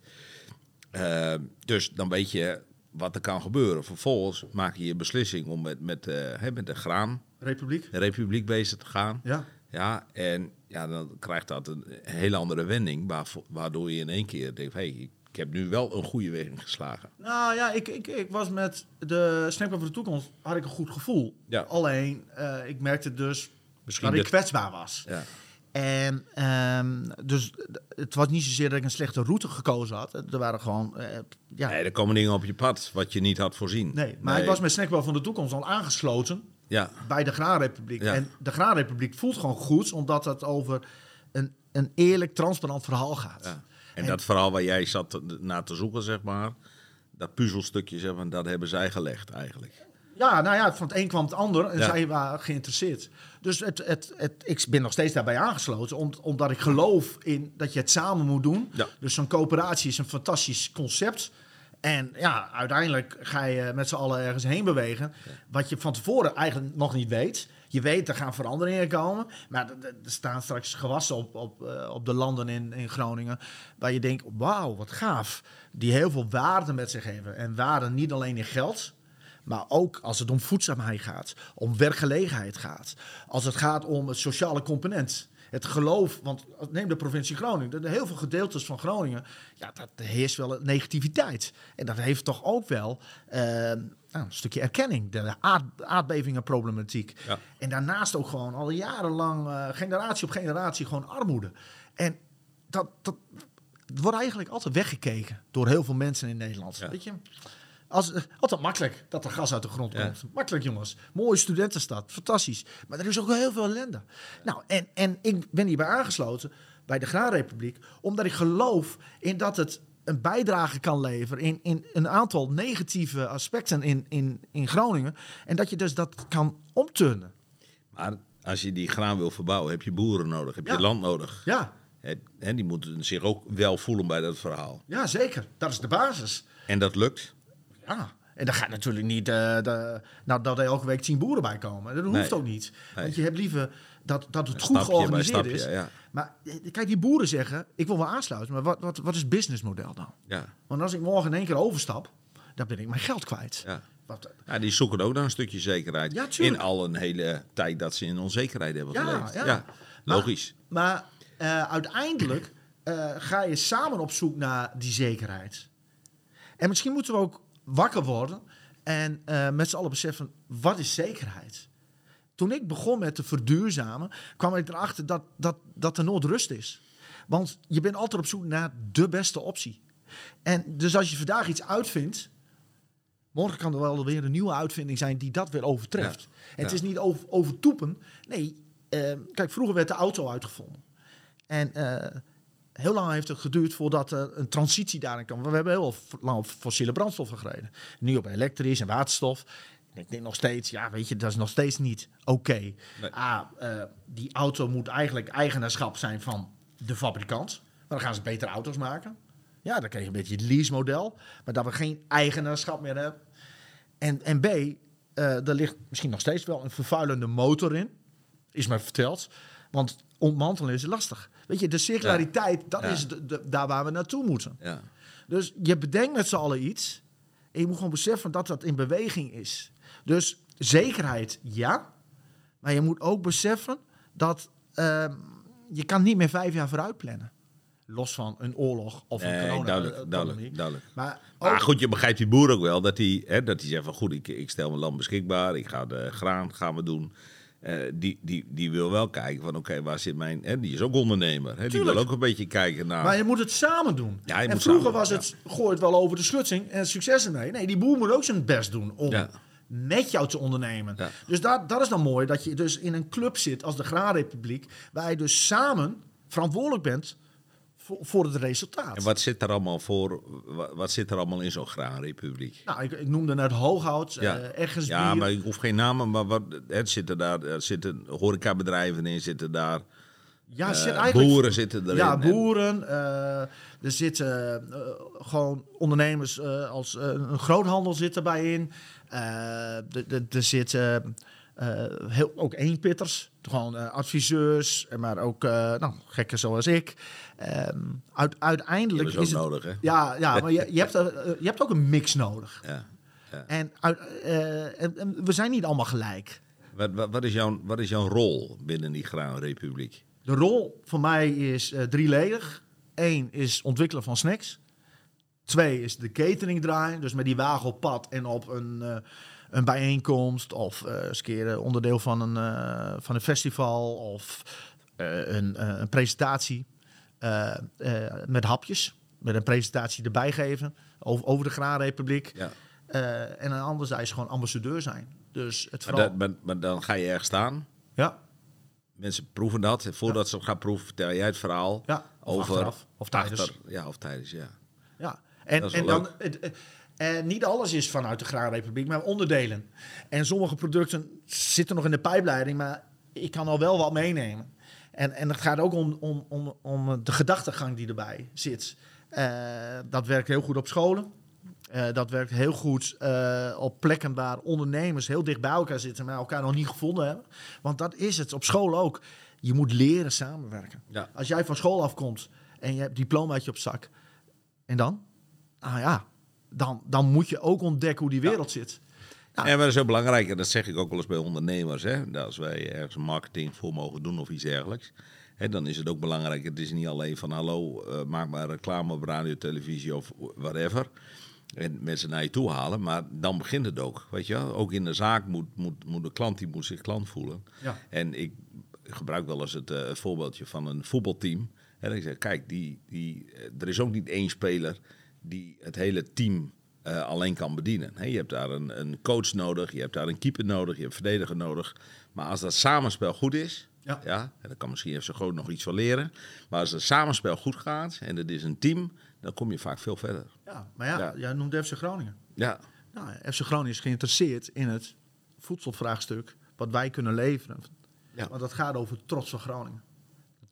Dus dan weet je wat er kan gebeuren. Vervolgens maak je je beslissing om met, met, eh, hè, met de graan Republiek. de republiek bezig te gaan. Ja. Ja, en ja, dan krijgt dat een hele andere wending, waardoor je in één keer denkt, hey, ik heb nu wel een goede weg ingeslagen. Nou ja, ik, ik, ik was met de Snackbar voor de Toekomst, had ik een goed gevoel. Ja. Alleen, eh, ik merkte dus Misschien dat ik dat- kwetsbaar was. Ja. En ehm, dus het was niet zozeer dat ik een slechte route gekozen had. Er waren gewoon, eh, ja, Nee, er komen dingen op je pad wat je niet had voorzien. nee. Maar ik was met Snackbar van de Toekomst al aangesloten Ja, bij de Graanrepubliek. Ja. En de Graanrepubliek voelt gewoon goed, omdat het over een, een eerlijk, transparant verhaal gaat. ja. En, dat verhaal waar jij zat te- naar te zoeken, zeg maar... Dat puzzelstukje, zeg maar, dat hebben zij gelegd eigenlijk. Ja, nou ja, van het een kwam het ander en zij waren geïnteresseerd. Dus het, het, het, ik ben nog steeds daarbij aangesloten, om, omdat ik geloof in dat je het samen moet doen. Ja. Dus zo'n coöperatie is een fantastisch concept. En ja, uiteindelijk ga je met z'n allen ergens heen bewegen. Wat je van tevoren eigenlijk nog niet weet. Je weet, er gaan veranderingen komen. Maar er- staan straks gewassen op, op, eh, op de landen in, in Groningen. Waar je denkt, wauw, wat gaaf. Die heel veel waarde met zich hebben. En waarde niet alleen in geld. Maar ook als het om voedzaamheid gaat, om werkgelegenheid gaat. Als het gaat om het sociale component. Het geloof, want neem de provincie Groningen. Heel veel gedeeltes van Groningen, ja, dat heerst wel een negativiteit. En dat heeft toch ook wel eh, nou, een stukje erkenning. De aard, aardbevingenproblematiek. Ja. En daarnaast ook gewoon al jarenlang, eh, generatie op generatie, gewoon armoede. En dat, dat wordt eigenlijk altijd weggekeken door heel veel mensen in Nederland. Ja. Weet je? Als, altijd makkelijk dat er gas uit de grond Ja. komt. Makkelijk, jongens. Mooie studentenstad. Fantastisch. Maar er is ook heel veel ellende. Nou, en, en ik ben hierbij aangesloten bij de Graanrepubliek. Omdat ik geloof in dat het een bijdrage kan leveren in, in een aantal negatieve aspecten in, in, in Groningen. En dat je dus dat kan omturnen. Maar als je die graan wil verbouwen, heb je boeren nodig, heb Ja. je land nodig. Ja, En die moeten zich ook wel voelen bij dat verhaal. ja, zeker. Dat is de basis. En dat lukt. Ja, en dan gaat natuurlijk niet eh, de, nou, dat er elke week tien boeren bij komen. Dat hoeft Nee. ook niet. Nee. Want je hebt liever dat, dat het goed stapje georganiseerd stapje, is. ja. Maar eh, kijk, die boeren zeggen, ik wil wel aansluiten, maar wat, wat, wat is het businessmodel dan? Ja. Want als ik morgen in één keer overstap, dan ben ik mijn geld kwijt. Ja. Wat, Ja, die zoeken ook naar een stukje zekerheid. Ja, in al een hele tijd dat ze in onzekerheid hebben Ja, geleefd. ja. logisch. Maar eh, uiteindelijk eh, ga je samen op zoek naar die zekerheid. En misschien moeten we ook wakker worden en eh, met z'n allen beseffen, wat is zekerheid? Toen ik begon met te verduurzamen, kwam ik erachter dat, dat, dat er nooit rust is. Want je bent altijd op zoek naar de beste optie. En dus als je vandaag iets uitvindt, morgen kan er wel weer een nieuwe uitvinding zijn die dat weer overtreft. En het Ja. is niet over, overtoepen. Nee, eh, kijk, vroeger werd de auto uitgevonden. En eh, heel lang heeft het geduurd voordat er een transitie daarin kwam. We hebben heel lang op fossiele brandstoffen gereden. Nu op elektrisch en waterstof. Ik denk nog steeds, ja, weet je, dat is nog steeds niet oké. Nee. Ah, eh, die auto moet eigenlijk eigenaarschap zijn van de fabrikant. Maar dan gaan ze betere auto's maken. Ja, dan krijg je een beetje het lease-model. Maar dat we geen eigenaarschap meer hebben. En, en B, eh er ligt misschien nog steeds wel een vervuilende motor in. Is mij verteld. Want ontmantelen is lastig. Weet je, de circulariteit, dat is de, de- daar waar we naartoe moeten. Ja. Dus je bedenkt met z'n allen iets. En je moet gewoon beseffen dat dat in beweging is. Dus zekerheid, ja. Maar je moet ook beseffen dat ehm, je kan niet meer vijf jaar vooruit plannen. Los van een oorlog of een corona duidelijk, eh, duidelijk, duidelijk. Maar Maar ook- goed, je begrijpt die boer ook wel dat hij, hè, dat hij zegt van goed, ik, ik stel mijn land beschikbaar, ik ga de graan gaan we doen. Eh, die, die, die wil wel kijken van oké, waar zit mijn... En die is ook ondernemer. Hè, die wil ook een beetje kijken naar... Maar je moet het samen doen. Ja, je en vroeger was ja. het, gooi het wel over de schutting en succes ermee. Nee, die boer moet ook zijn best doen om Ja. met jou te ondernemen. Dus dat, dat is dan mooi, dat je dus in een club zit als de Graanrepubliek, waar je dus samen verantwoordelijk bent voor, het resultaat. En wat zit er allemaal voor? Wat, zit er allemaal in zo'n graanrepubliek? Nou, ik, ik noemde net Hooghout, Ja. ja. ergens Ja, maar ik hoef geen namen, maar wat, het zitten daar, er zitten horecabedrijven in, zitten daar, ja, eh, zit eigenlijk boeren zitten erin. Ja, En- boeren. eh, er zitten eh, gewoon ondernemers eh, als eh, een groothandel zit erbij in. Eh, er- zitten eh, heel, ook eenpitters, gewoon eh, adviseurs, maar ook eh, nou, gekken zoals ik. Uit, Die uiteindelijk is het, nodig, hè? Ja, ja maar je, je, hebt, er, eh, je hebt ook een mix nodig. Ja. En, uit, eh, en, en we zijn niet allemaal gelijk. Wat, wat, wat, is jouw, wat is jouw rol binnen die graanrepubliek? De rol voor mij is eh, drieledig. Eén is ontwikkelen van snacks. Twee is de catering draaien. Dus met die wagen op pad en op een, eh, een bijeenkomst. Of eh eens een keer eh, onderdeel van een, eh, van een festival. Of eh, een, eh, een presentatie eh, eh, met hapjes. Met een presentatie erbij geven over, over de Graanrepubliek. Ja. Eh, en aan de andere zijde is gewoon ambassadeur zijn. Dus het Maar, vooral... dat- maar, maar dan ga je ergens staan. ja, Mensen proeven dat. En voordat ze gaan proeven, vertel jij het verhaal ja. Of over... achteraf, Of tijdens. achter- ja, of tijdens, ja. Ja, en, en dan, het, eh, niet alles is vanuit de Graanrepubliek, maar onderdelen. En sommige producten zitten nog in de pijpleiding, maar ik kan al wel wat meenemen. En, en het gaat ook om, om, om, om de gedachtegang die erbij zit. Eh, dat werkt heel goed op scholen. Eh, dat werkt heel goed eh, op plekken waar ondernemers heel dicht bij elkaar zitten, maar elkaar nog niet gevonden hebben. Want dat is het op school ook. Je moet leren samenwerken. Ja. Als jij van school afkomt en je hebt diplomaatje op zak, en dan? Ah ja, dan, dan moet je ook ontdekken hoe die wereld zit. Ja. En wat is ook belangrijk, en dat zeg ik ook wel eens bij ondernemers, hè, dat als wij ergens marketing voor mogen doen of iets dergelijks, hè, dan is het ook belangrijk, het is niet alleen van hallo, eh, maak maar reclame op radio, televisie of whatever, en mensen naar je toe halen, maar dan begint het ook, weet je wel. Ook in de zaak moet, moet, moet de klant, die moet zich klant voelen. Ja. En ik gebruik wel eens het eh, voorbeeldje van een voetbalteam. En dan zeg ik, kijk, die, die, eh, er is ook niet één speler die het hele team eh, alleen kan bedienen. Je hebt daar een, een coach nodig, je hebt daar een keeper nodig, je hebt een verdediger nodig. Maar als dat samenspel goed is, Ja. ja. en dan kan misschien even zo groot nog iets van leren. Maar als het samenspel goed gaat en het is een team, dan kom je vaak veel verder. Ja, maar ja, Ja. jij noemt FC Groningen. Ja, Nou, FC Groningen is geïnteresseerd in het voedselvraagstuk wat wij kunnen leveren. Ja. Want dat gaat over trots van Groningen.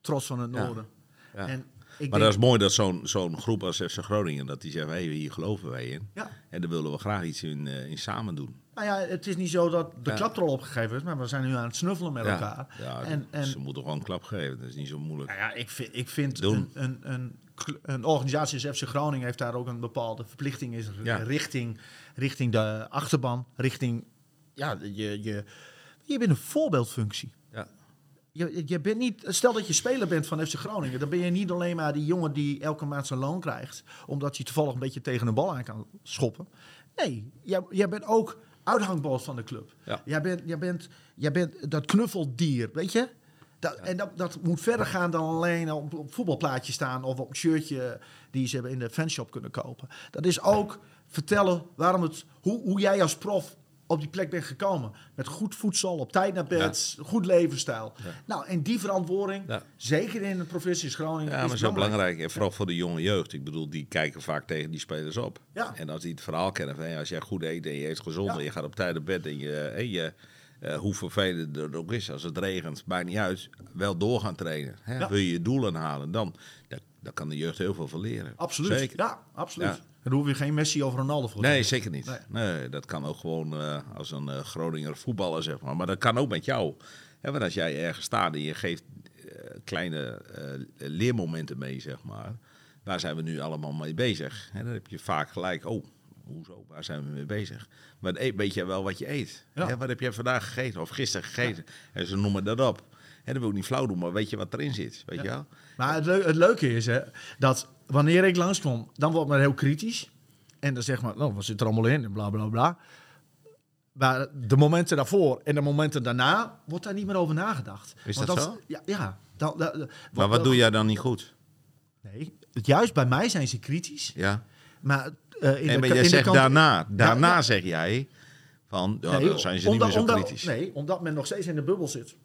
Trots van het Ja. noorden. ja. En ik maar denk, dat is mooi dat zo'n zo'n groep als FC Groningen, dat die zeggen, hey, hier geloven wij in. ja, En daar willen we graag iets in, eh, in samen doen. nou ja, het is niet zo dat de Ja. klap er al opgegeven is, maar we zijn nu aan het snuffelen met elkaar. Ja, En, en ze moeten gewoon een klap geven, dat is niet zo moeilijk. Nou ja, ik vind, ik vind een, een, een, een organisatie als FC Groningen heeft daar ook een bepaalde verplichting is richting, richting de achterban, richting ja, je, je, je bent een voorbeeldfunctie. Ja. Je, je bent niet, stel dat je speler bent van FC Groningen, dan ben je niet alleen maar die jongen die elke maand zijn loon krijgt, omdat hij toevallig een beetje tegen een bal aan kan schoppen. Nee, jij, jij bent ook uithangbord van de club. Ja. Jij, bent, jij, bent, jij bent dat knuffeldier, weet je? Dat, En dat, dat moet verder gaan dan alleen op, op voetbalplaatje staan of op een shirtje die ze in de fanshop kunnen kopen. Dat is ook vertellen waarom het, hoe, hoe jij als prof op die plek bent gekomen. Met goed voedsel, op tijd naar bed, goed levensstijl. Nou, en die verantwoording, Ja. zeker in de provincie Groningen, Ja, is maar zo belangrijk. En vooral voor de jonge jeugd. Ik bedoel, die kijken vaak tegen die spelers op. Ja. En als die het verhaal kennen van, als jij goed eet en je eet gezond en je gaat op tijd naar bed en je, en je eh, hoe vervelend het ook is, als het regent, maakt niet uit, wel door gaan trainen. Hè? Wil je je doelen halen, dan, dan, dan kan de jeugd heel veel van leren. Absoluut. Zeker. Ja, absoluut. Daar hoef je geen Messi of Ronaldo voor te Nee, zeker niet. Nee. Nee. dat kan ook gewoon eh, als een eh, Groninger voetballer, zeg maar. Maar dat kan ook met jou. Hè, want als jij ergens staat en je geeft eh, kleine leermomenten mee, zeg maar. Waar zijn we nu allemaal mee bezig? En dan heb je vaak gelijk, oh, hoezo, waar zijn we mee bezig? Maar e- weet je wel wat je eet? Ja. Hè, wat heb jij vandaag gegeten of gisteren gegeten? En ze noemen dat op. En dat wil ik niet flauw doen, maar weet je wat erin zit? Weet je wel? Maar het, het leuke is hè, dat wanneer ik langskom, dan wordt men heel kritisch. En dan zeg maar, nou, wat zit er allemaal in? En bla bla bla. Maar de momenten daarvoor en de momenten daarna wordt daar niet meer over nagedacht. Is Want dat zo? Ja, ja. Dan, dan- Maar wat doe jij dan niet goed? Nee, juist bij mij zijn ze kritisch. Ja. Maar, eh, in de, maar jij in zegt daarna, daarna ja. zeg jij van, Nee, dan zijn ze omdat, niet meer zo omdat- kritisch. Nee, omdat men nog steeds in de bubbel zit.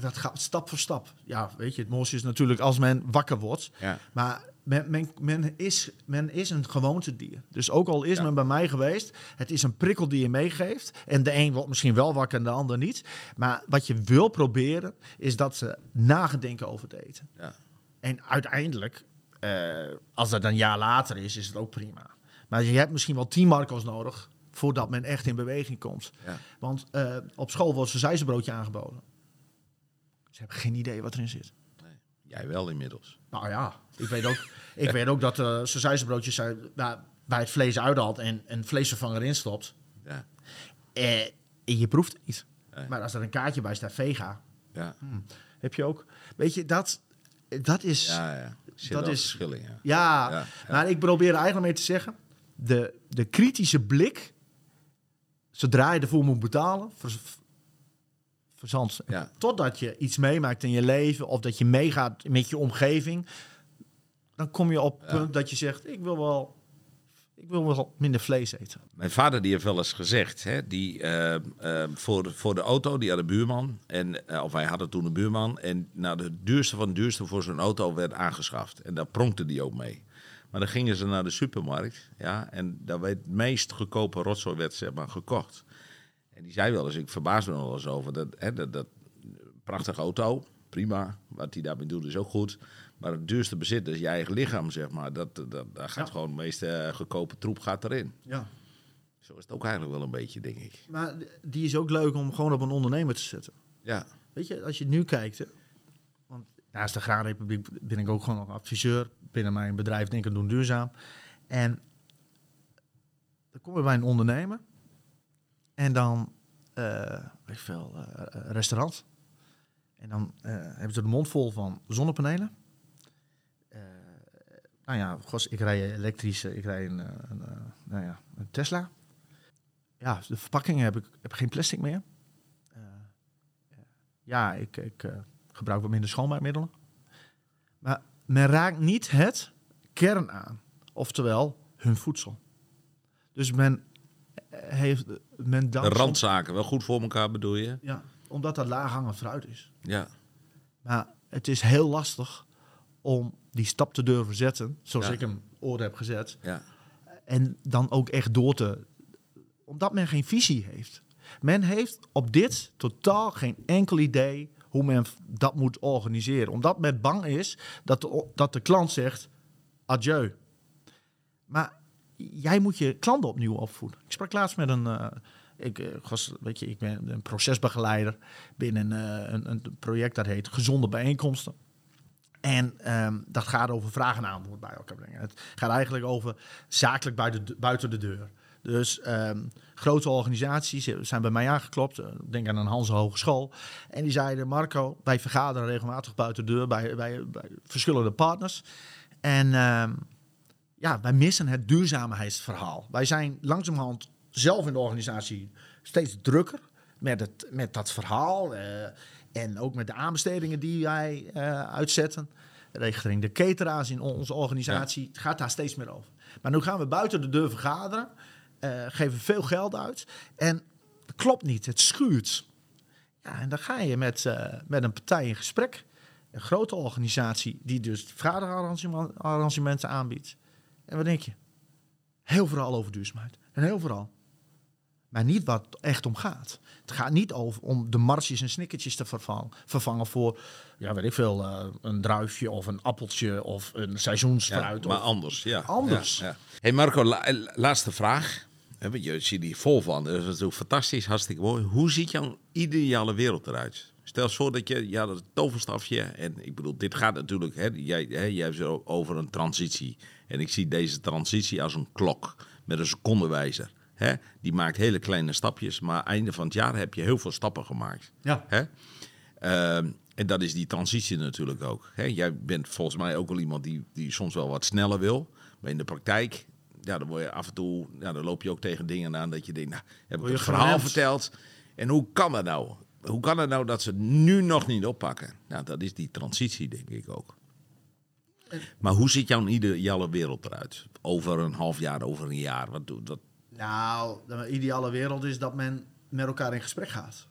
Dat gaat stap voor stap. Ja, weet je, het mooiste is natuurlijk als men wakker wordt. Ja. Maar men, men, men, is, men is een gewoontedier. Dus ook al is Ja. men bij mij geweest, het is een prikkel die je meegeeft. En de een wordt misschien wel wakker en de ander niet. Maar wat je wil proberen, is dat ze nagedenken over het eten. Ja. En uiteindelijk, eh, als dat een jaar later is, is het ook prima. Maar je hebt misschien wel tien marco's nodig voordat men echt in beweging komt. Ja. Want eh, op school wordt een broodje aangeboden. Hebben geen idee wat erin zit. Jij wel inmiddels. Nou ja, ik weet ook, ik weet ook dat uh, broodjes zijn nou, bij het vlees uithaalt en een vleesvervanger instopt. Ja. Eh, en je proeft het niet. Nee. Maar als er een kaartje bij staat, vega, Ja. heb je ook. Weet je, dat, dat is... Ja, ja. Dat is- ja. Ja, Ja, ja. maar ik probeer eigenlijk mee te zeggen... De, de kritische blik, zodra je ervoor moet betalen... Vers, verzand. Ja. Totdat je iets meemaakt in je leven... of dat je meegaat met je omgeving... dan kom je op Ja. punt dat je zegt... ik wil wel, ik wil wel minder vlees eten. Mijn vader die heeft wel eens gezegd, hè, die, eh, eh, voor, de- voor de auto, die had een buurman. En, eh, of wij hadden toen een buurman. En nou, de duurste van de duurste voor zo'n auto werd aangeschaft. En daar pronkte die ook mee. Maar dan gingen ze naar de supermarkt. Ja, en daar werd het meest goedkope rotzooi werd, zeg maar, gekocht. En die zei wel eens, ik verbaas me er wel eens over. Dat, hè, dat, dat prachtige auto, prima. Wat hij daarmee doet is ook goed. Maar het duurste bezit is je eigen lichaam, zeg maar. Dat, dat, daar gaat Ja. gewoon de meeste eh, goedkope troep gaat erin. Ja. Zo is het ook eigenlijk wel een beetje, denk ik. Maar die is ook leuk om gewoon op een ondernemer te zetten. Ja, Weet je, als je nu kijkt... Hè, want naast de Graanrepubliek ben ik ook gewoon nog adviseur... binnen mijn bedrijf Denken Doen Duurzaam. En dan kom je bij een ondernemer... en dan, eh weet ik veel, eh, restaurant. En dan eh, hebben ze de mond vol van zonnepanelen. Nou ja, gos, ik rij elektrisch, eh, ik rij een, een, nou ja, een Tesla. Ja, de verpakkingen heb ik heb geen plastic meer. Ja, ik, ik gebruik wat minder schoonmaakmiddelen. Maar men raakt niet het kern aan. Oftewel, hun voedsel. Dus men heeft... Men de dankt randzaken wel goed voor elkaar bedoel je? Ja, omdat dat laaghangend fruit is. Ja, Maar het is heel lastig om die stap te durven zetten, zoals Ja. ik hem ooit heb gezet. ja, En dan ook echt door te... Omdat men geen visie heeft. Men heeft op dit totaal geen enkel idee hoe men dat moet organiseren. Omdat men bang is dat de, dat de klant zegt, adieu. Maar jij moet je klanten opnieuw opvoeden. Ik sprak laatst met een... eh, ik, eh, was, weet je, ik ben een procesbegeleider binnen eh, een, een project dat heet Gezonde Bijeenkomsten. En ehm, dat gaat over vraag en aanbod bij elkaar brengen. Het gaat eigenlijk over zakelijk buiten de, buiten de deur. Dus ehm, grote organisaties zijn bij mij aangeklopt. eh, Denk aan een Hanse Hogeschool. En die zeiden, Marco, wij vergaderen regelmatig buiten de deur bij, bij, bij verschillende partners. En ehm, ja, wij missen het duurzaamheidsverhaal. Wij zijn langzamerhand zelf in de organisatie steeds drukker met, het, met dat verhaal. eh, en ook met de aanbestedingen die wij eh, uitzetten. Richting de cateraars in onze organisatie. Het gaat daar steeds meer over. Maar nu gaan we buiten de deur vergaderen. eh, geven veel geld uit. En het klopt niet. Het schuurt. Ja, en dan ga je met, met een partij in gesprek. Een grote organisatie die dus vergaderarrangementen aanbiedt. En wat denk je? Heel vooral over duurzaamheid. En heel vooral. Maar niet wat het echt om gaat. Het gaat niet over om de marsjes en snickertjes te vervangen, vervangen voor, ja, weet ik veel, eh, een druifje of een appeltje of een ja seizoensfruit. maar of, anders. Ja. Anders. Ja, ja. hey Marco, la- eh, laatste vraag. Want Je ziet hier vol van. Dat is natuurlijk fantastisch, hartstikke mooi. Hoe ziet jouw ideale wereld eruit? Stel voor dat je, ja, dat toverstafje. En ik bedoel, dit gaat natuurlijk, hè, jij, hè, jij hebt zo over een transitie. En ik zie deze transitie als een klok met een secondenwijzer. Hè? Die maakt hele kleine stapjes, maar einde van het jaar heb je heel veel stappen gemaakt. Ja. Hè? Ehm, en dat is die transitie natuurlijk ook. Hè? Jij bent volgens mij ook wel iemand die, die soms wel wat sneller wil. Maar in de praktijk, ja, dan word je af en toe, ja, dan loop je ook tegen dingen aan dat je denkt, nou, heb ik het verhaal verteld. En hoe kan dat nou? Hoe kan het nou dat ze het nu nog niet oppakken? Nou, dat is die transitie, denk ik ook. Maar hoe ziet jouw ideale wereld eruit? Over een half jaar, over een jaar? Wat doet dat? Nou, de ideale wereld is dat men met elkaar in gesprek gaat.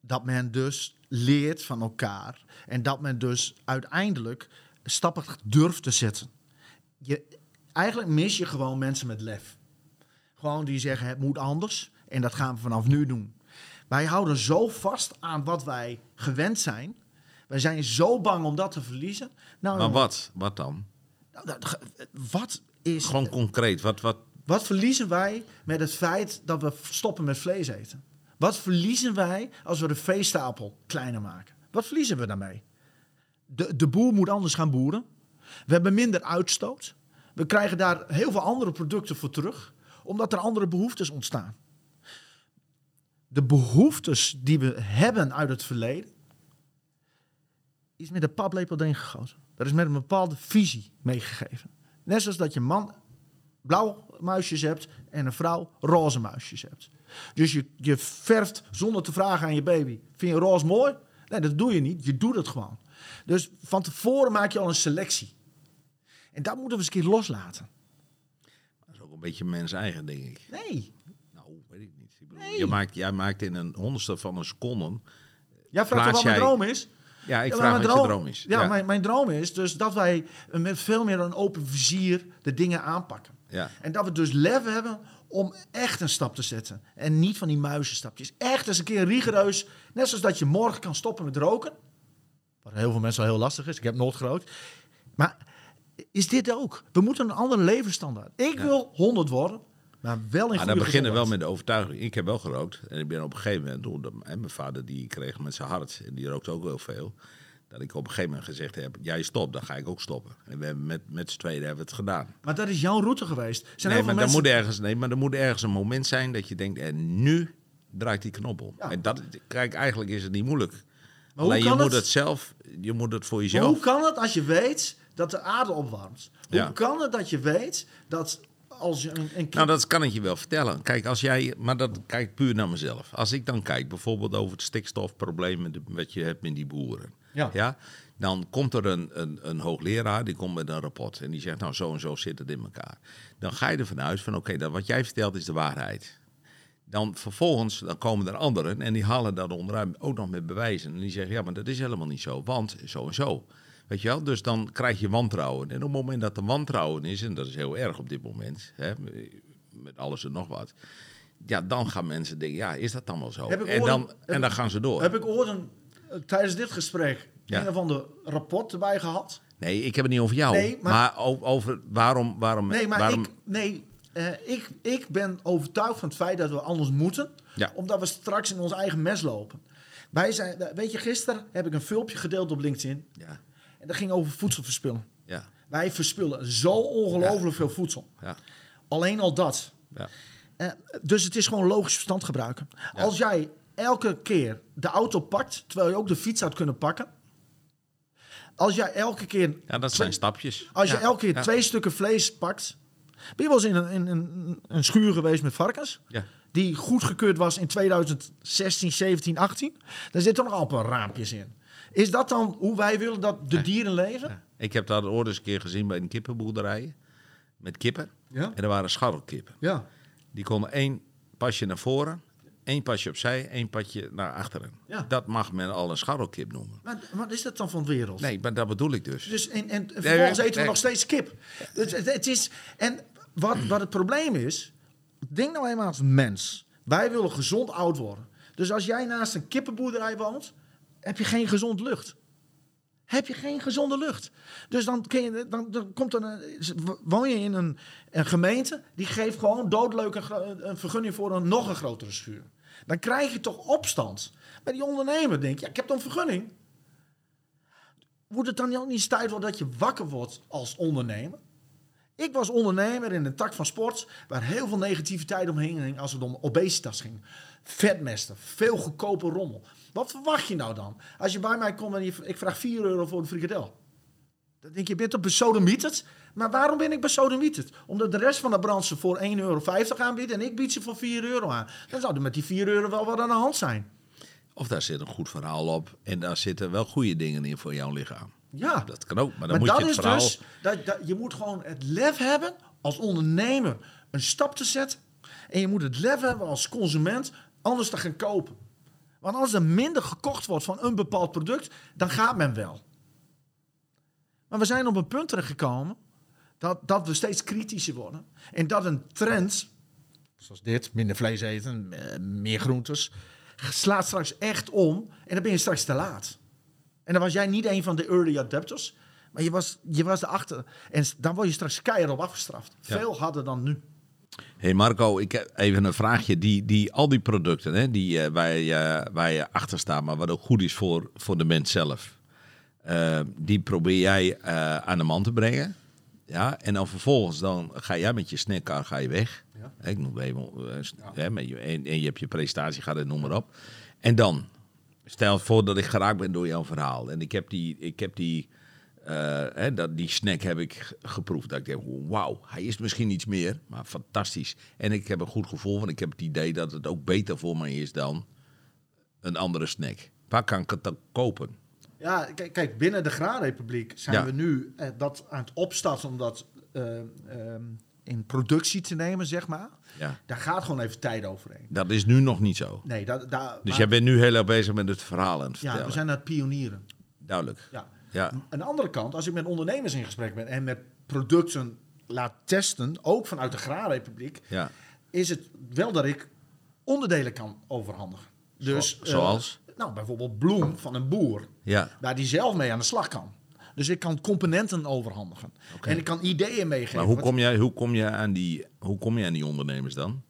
Dat men dus leert van elkaar. En dat men dus uiteindelijk stappen durft te zetten. Je, eigenlijk mis je gewoon mensen met lef. Gewoon die zeggen het moet anders. En dat gaan we vanaf nu doen. Wij houden zo vast aan wat wij gewend zijn. Wij zijn zo bang om dat te verliezen. Nou, Maar wat? Wat dan? nou, wat is Gewoon concreet. Wat, wat, wat verliezen wij met het feit dat we stoppen met vlees eten? Wat verliezen wij als we de veestapel kleiner maken? Wat verliezen we daarmee? De, de boer moet anders gaan boeren. We hebben minder uitstoot. We krijgen daar heel veel andere producten voor terug, omdat er andere behoeftes ontstaan. De behoeftes die we hebben uit het verleden, is met een paplepel erin gegoten. Dat is met een bepaalde visie meegegeven. Net zoals dat je man blauw muisjes hebt en een vrouw roze muisjes hebt. Dus je, je verft zonder te vragen aan je baby: vind je roze mooi? Nee, dat doe je niet. Je doet het gewoon. Dus van tevoren maak je al een selectie. En dat moeten we eens een keer loslaten. Dat is ook een beetje mens eigen, denk ik. Nee. Nou, weet ik niet. Ik bedoel, Nee. je maakt, jij maakt in een honderdste van een seconde. Jij vraagt Plaats wat mijn droom is. Ja, ik Ja, vraag wat mijn je droom is. Ja, ja. Mijn, mijn droom is dus dat wij met veel meer een open vizier de dingen aanpakken. ja. En dat we dus lef hebben om echt een stap te zetten. En niet van die muizenstapjes. Echt eens een keer rigoureus. Net zoals dat je morgen kan stoppen met roken. Wat heel veel mensen wel heel lastig is. Ik heb nooit gerookt. Maar is dit ook? We moeten een andere levensstandaard. Ik wil 100 worden, maar wel in goede dan beginnen wel met de overtuiging. Ik heb wel gerookt. En ik ben op een gegeven moment, door de, en mijn vader die kreeg met zijn hart, en die rookt ook wel veel. Dat ik op een gegeven moment gezegd heb, jij stopt, dan ga ik ook stoppen. En we hebben met, met z'n tweeën hebben we het gedaan. Maar dat is jouw route geweest. Zijn Nee heel maar, er mensen... moet ergens, nee, maar er moet ergens een moment zijn dat je denkt, en nu draait die knop om. Ja. En dat, kijk, eigenlijk is het niet moeilijk. Maar Alleen je moet het? zelf, je moet het voor Maar jezelf. hoe kan het als je weet dat de aarde opwarmt? Hoe Ja. kan het dat je weet dat als een, een kind... Nou, dat kan ik je wel vertellen. Kijk, als jij, maar dat kijk puur naar mezelf. Als ik dan kijk bijvoorbeeld over het stikstofprobleem wat je hebt met die boeren. Ja. dan komt er een, een, een hoogleraar, die komt met een rapport. En die zegt, nou, zo en zo zit het in elkaar. Dan ga je ervan uit van, oké, dat wat jij vertelt is de waarheid. Dan vervolgens, dan komen er anderen en die halen dat onderuit ook nog met bewijzen. En die zeggen, ja, maar dat is helemaal niet zo, want zo en zo. Weet je wel? Dus dan krijg je wantrouwen. En op het moment dat er wantrouwen is, en dat is heel erg op dit moment, hè, met alles en nog wat. Ja, dan gaan mensen denken, ja, is dat dan wel zo? En dan, en dan gaan ze door. Heb ik ooit een, eh, tijdens dit gesprek Ja. een of ander rapport erbij gehad? Nee, ik heb het niet over jou. Nee, maar- over waarom... waarom, Nee, maar waarom ik, nee, eh, ik, ik ben overtuigd van het feit dat we anders moeten. Ja. Omdat we straks in ons eigen mes lopen. Wij zijn, weet je, gisteren heb ik een filmpje gedeeld op LinkedIn. Ja, En dat ging over voedselverspillen. ja, Wij verspillen zo ongelooflijk veel voedsel. ja. Alleen al dat. ja. Eh, dus het is gewoon logisch verstand gebruiken. Als jij elke keer de auto pakt, terwijl je ook de fiets had kunnen pakken. Als jij elke keer, Ja, dat zijn stapjes. als je Ja, elke keer ja. twee stukken vlees pakt. Ben je wel eens in een, in een, een schuur geweest met varkens? Ja. Die goedgekeurd was in 2016, 17, 18. Daar zitten nog amper raampjes in. Is dat dan hoe wij willen dat de dieren leven? Ja. Ik heb dat ooit eens een keer gezien bij een kippenboerderij. Met kippen. Ja. En er waren scharrelkippen. Ja. Die konden één pasje naar voren, één pasje opzij, één pasje naar achteren. Ja. Dat mag men al een scharrelkip noemen. Maar wat is dat dan van de wereld? Nee, maar dat bedoel ik dus. Dus en, en vervolgens nee, eten we nog steeds kip. Dus het, het is, en wat, wat het probleem is, denk nou eenmaal als mens. Wij willen gezond oud worden. Dus als jij naast een kippenboerderij woont, heb je geen gezond lucht. Heb je geen gezonde lucht. Dus dan, je, dan, dan komt er woon je in een, een gemeente die geeft gewoon doodleuk een, vergunning voor een nog een grotere schuur. Dan krijg je toch opstand. Bij die ondernemer denk je, ja, ik heb dan vergunning. Wordt het dan ook niet tijd worden dat je wakker wordt als ondernemer? Ik was ondernemer in een tak van sport waar heel veel negativiteit omheen hing als het om obesitas ging. Vetmesten, veel goedkope rommel. Wat verwacht je nou dan? Als je bij mij komt en je, ik vraag 4 euro voor een frikadel. Dan denk je, je bent op besodemieterd. Maar waarom ben ik besodemieterd? Omdat de rest van de branche voor 1,50 euro aanbiedt en ik bied ze voor 4 euro aan. Dan zou er met die 4 euro wel wat aan de hand zijn. Of daar zit een goed verhaal op. En daar zitten wel goede dingen in voor jouw lichaam. Ja, Dat kan ook. Maar dan maar moet dat je het is verhaal... dus, dat, dat, je moet gewoon het lef hebben als ondernemer een stap te zetten. En je moet het lef hebben als consument anders te gaan kopen. Want als er minder gekocht wordt van een bepaald product, dan gaat men wel. Maar we zijn op een punt terechtgekomen dat, dat we steeds kritischer worden. En dat een trend, zoals dit, minder vlees eten, eh, meer groentes, slaat straks echt om. En dan ben je straks te laat. En dan was jij niet een van de early adapters, maar je was, je was erachter. En dan word je straks keihard op afgestraft. Ja. Veel harder dan nu. Hey Marco, ik heb even een vraagje. Die, die, al die producten hè, die, eh, waar, je, waar je achter staat, maar wat ook goed is voor, voor de mens zelf. eh, die probeer jij eh, aan de man te brengen. Ja, en dan vervolgens dan ga jij met je snackcar ga je weg. Ja. Ik noem even, hè, met je, en, en je hebt je presentatie gehad en noem maar op. En dan, Stel voor dat ik geraakt ben door jouw verhaal. En ik heb die, ik heb die, eh, hè, dat, die snack heb ik geproefd. Dat ik denk, wauw, hij is misschien iets meer, maar fantastisch. En ik heb een goed gevoel, want ik heb het idee dat het ook beter voor mij is dan een andere snack. Waar kan ik het dan kopen? Ja, kijk, binnen de Graanrepubliek zijn Ja. we nu eh, dat aan het opstarten om dat eh, ehm, in productie te nemen, zeg maar. Ja. Daar gaat gewoon even tijd overheen. Dat is nu nog niet zo. Nee, da, da, Dus maar- jij bent nu heel erg bezig met het verhaal het Ja, we zijn aan het pionieren. Duidelijk. Ja. Ja, Aan de andere kant, als ik met ondernemers in gesprek ben en met producten laat testen, ook vanuit de Graanrepubliek, ja. is het wel dat ik onderdelen kan overhandigen. Dus, eh, zoals? nou, bijvoorbeeld bloem van een boer, ja. waar die zelf mee aan de slag kan. Dus ik kan componenten overhandigen. En ik kan ideeën meegeven. Maar hoe kom, jij, hoe, kom je aan die, hoe kom je aan die ondernemers dan?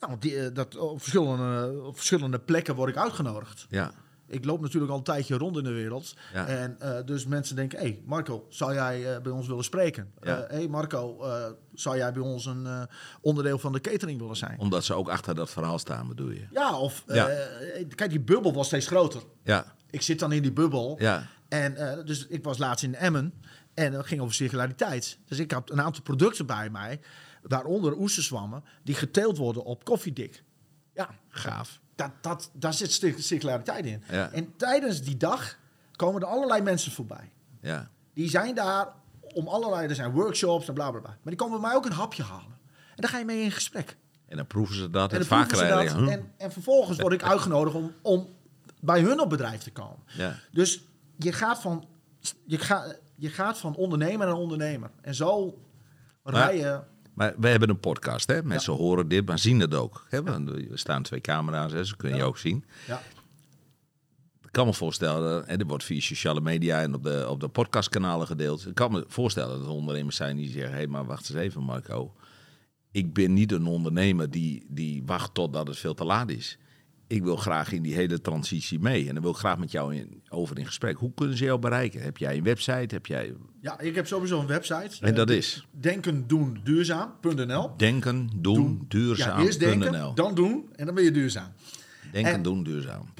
Nou, die, eh, dat, op, verschillende, op verschillende plekken word ik uitgenodigd. Ja, Ik loop natuurlijk al een tijdje rond in de wereld. Ja. En eh, dus mensen denken, hé hey Marco, zou jij eh, bij ons willen spreken? Hé Ja. hey Marco, eh, zou jij bij ons een eh, onderdeel van de catering willen zijn? omdat ze ook achter dat verhaal staan, bedoel je? Ja, of eh, Ja. kijk, die bubbel was steeds groter. Ja, Ik zit dan in die bubbel. ja, En eh, dus ik was laatst in Emmen en dat ging over circulariteit. Dus ik had een aantal producten bij mij, waaronder oesterzwammen, die geteeld worden op koffiedik. Ja, gaaf. Dat, dat, daar zit cir- circulariteit in. Ja. En tijdens die dag komen er allerlei mensen voorbij. Ja, Die zijn daar om allerlei, er zijn workshops en bla bla bla. Maar die komen bij mij ook een hapje halen. En daar ga je mee in gesprek. en dan proeven ze dat En en, dan vaak krijgen. En, en vervolgens word ik uitgenodigd om, om bij hun op bedrijf te komen. Ja, Dus je gaat van, je gaat, je gaat van ondernemer naar ondernemer. En zo rij je... maar we hebben een podcast, hè? Mensen horen dit, maar zien het ook. Hè? Want Er staan twee camera's, hè? ze kunnen je ook zien. Ja. Ik kan me voorstellen, en dit wordt via sociale media en op de, op de podcastkanalen gedeeld. Ik kan me voorstellen dat er ondernemers zijn die zeggen: hé, hey, maar wacht eens even, Marco. Ik ben niet een ondernemer die, die wacht totdat het veel te laat is. Ik wil graag in die hele transitie mee. En dan wil ik graag met jou in, over in gesprek. Hoe kunnen ze jou bereiken? Heb jij een website? Heb jij... ja, ik heb sowieso een website. En dat Eh, is denkendoenduurzaam.nl denken, doen, Ja, eerst denken, dan doen en dan ben je duurzaam. Denken, en- doen, duurzaam.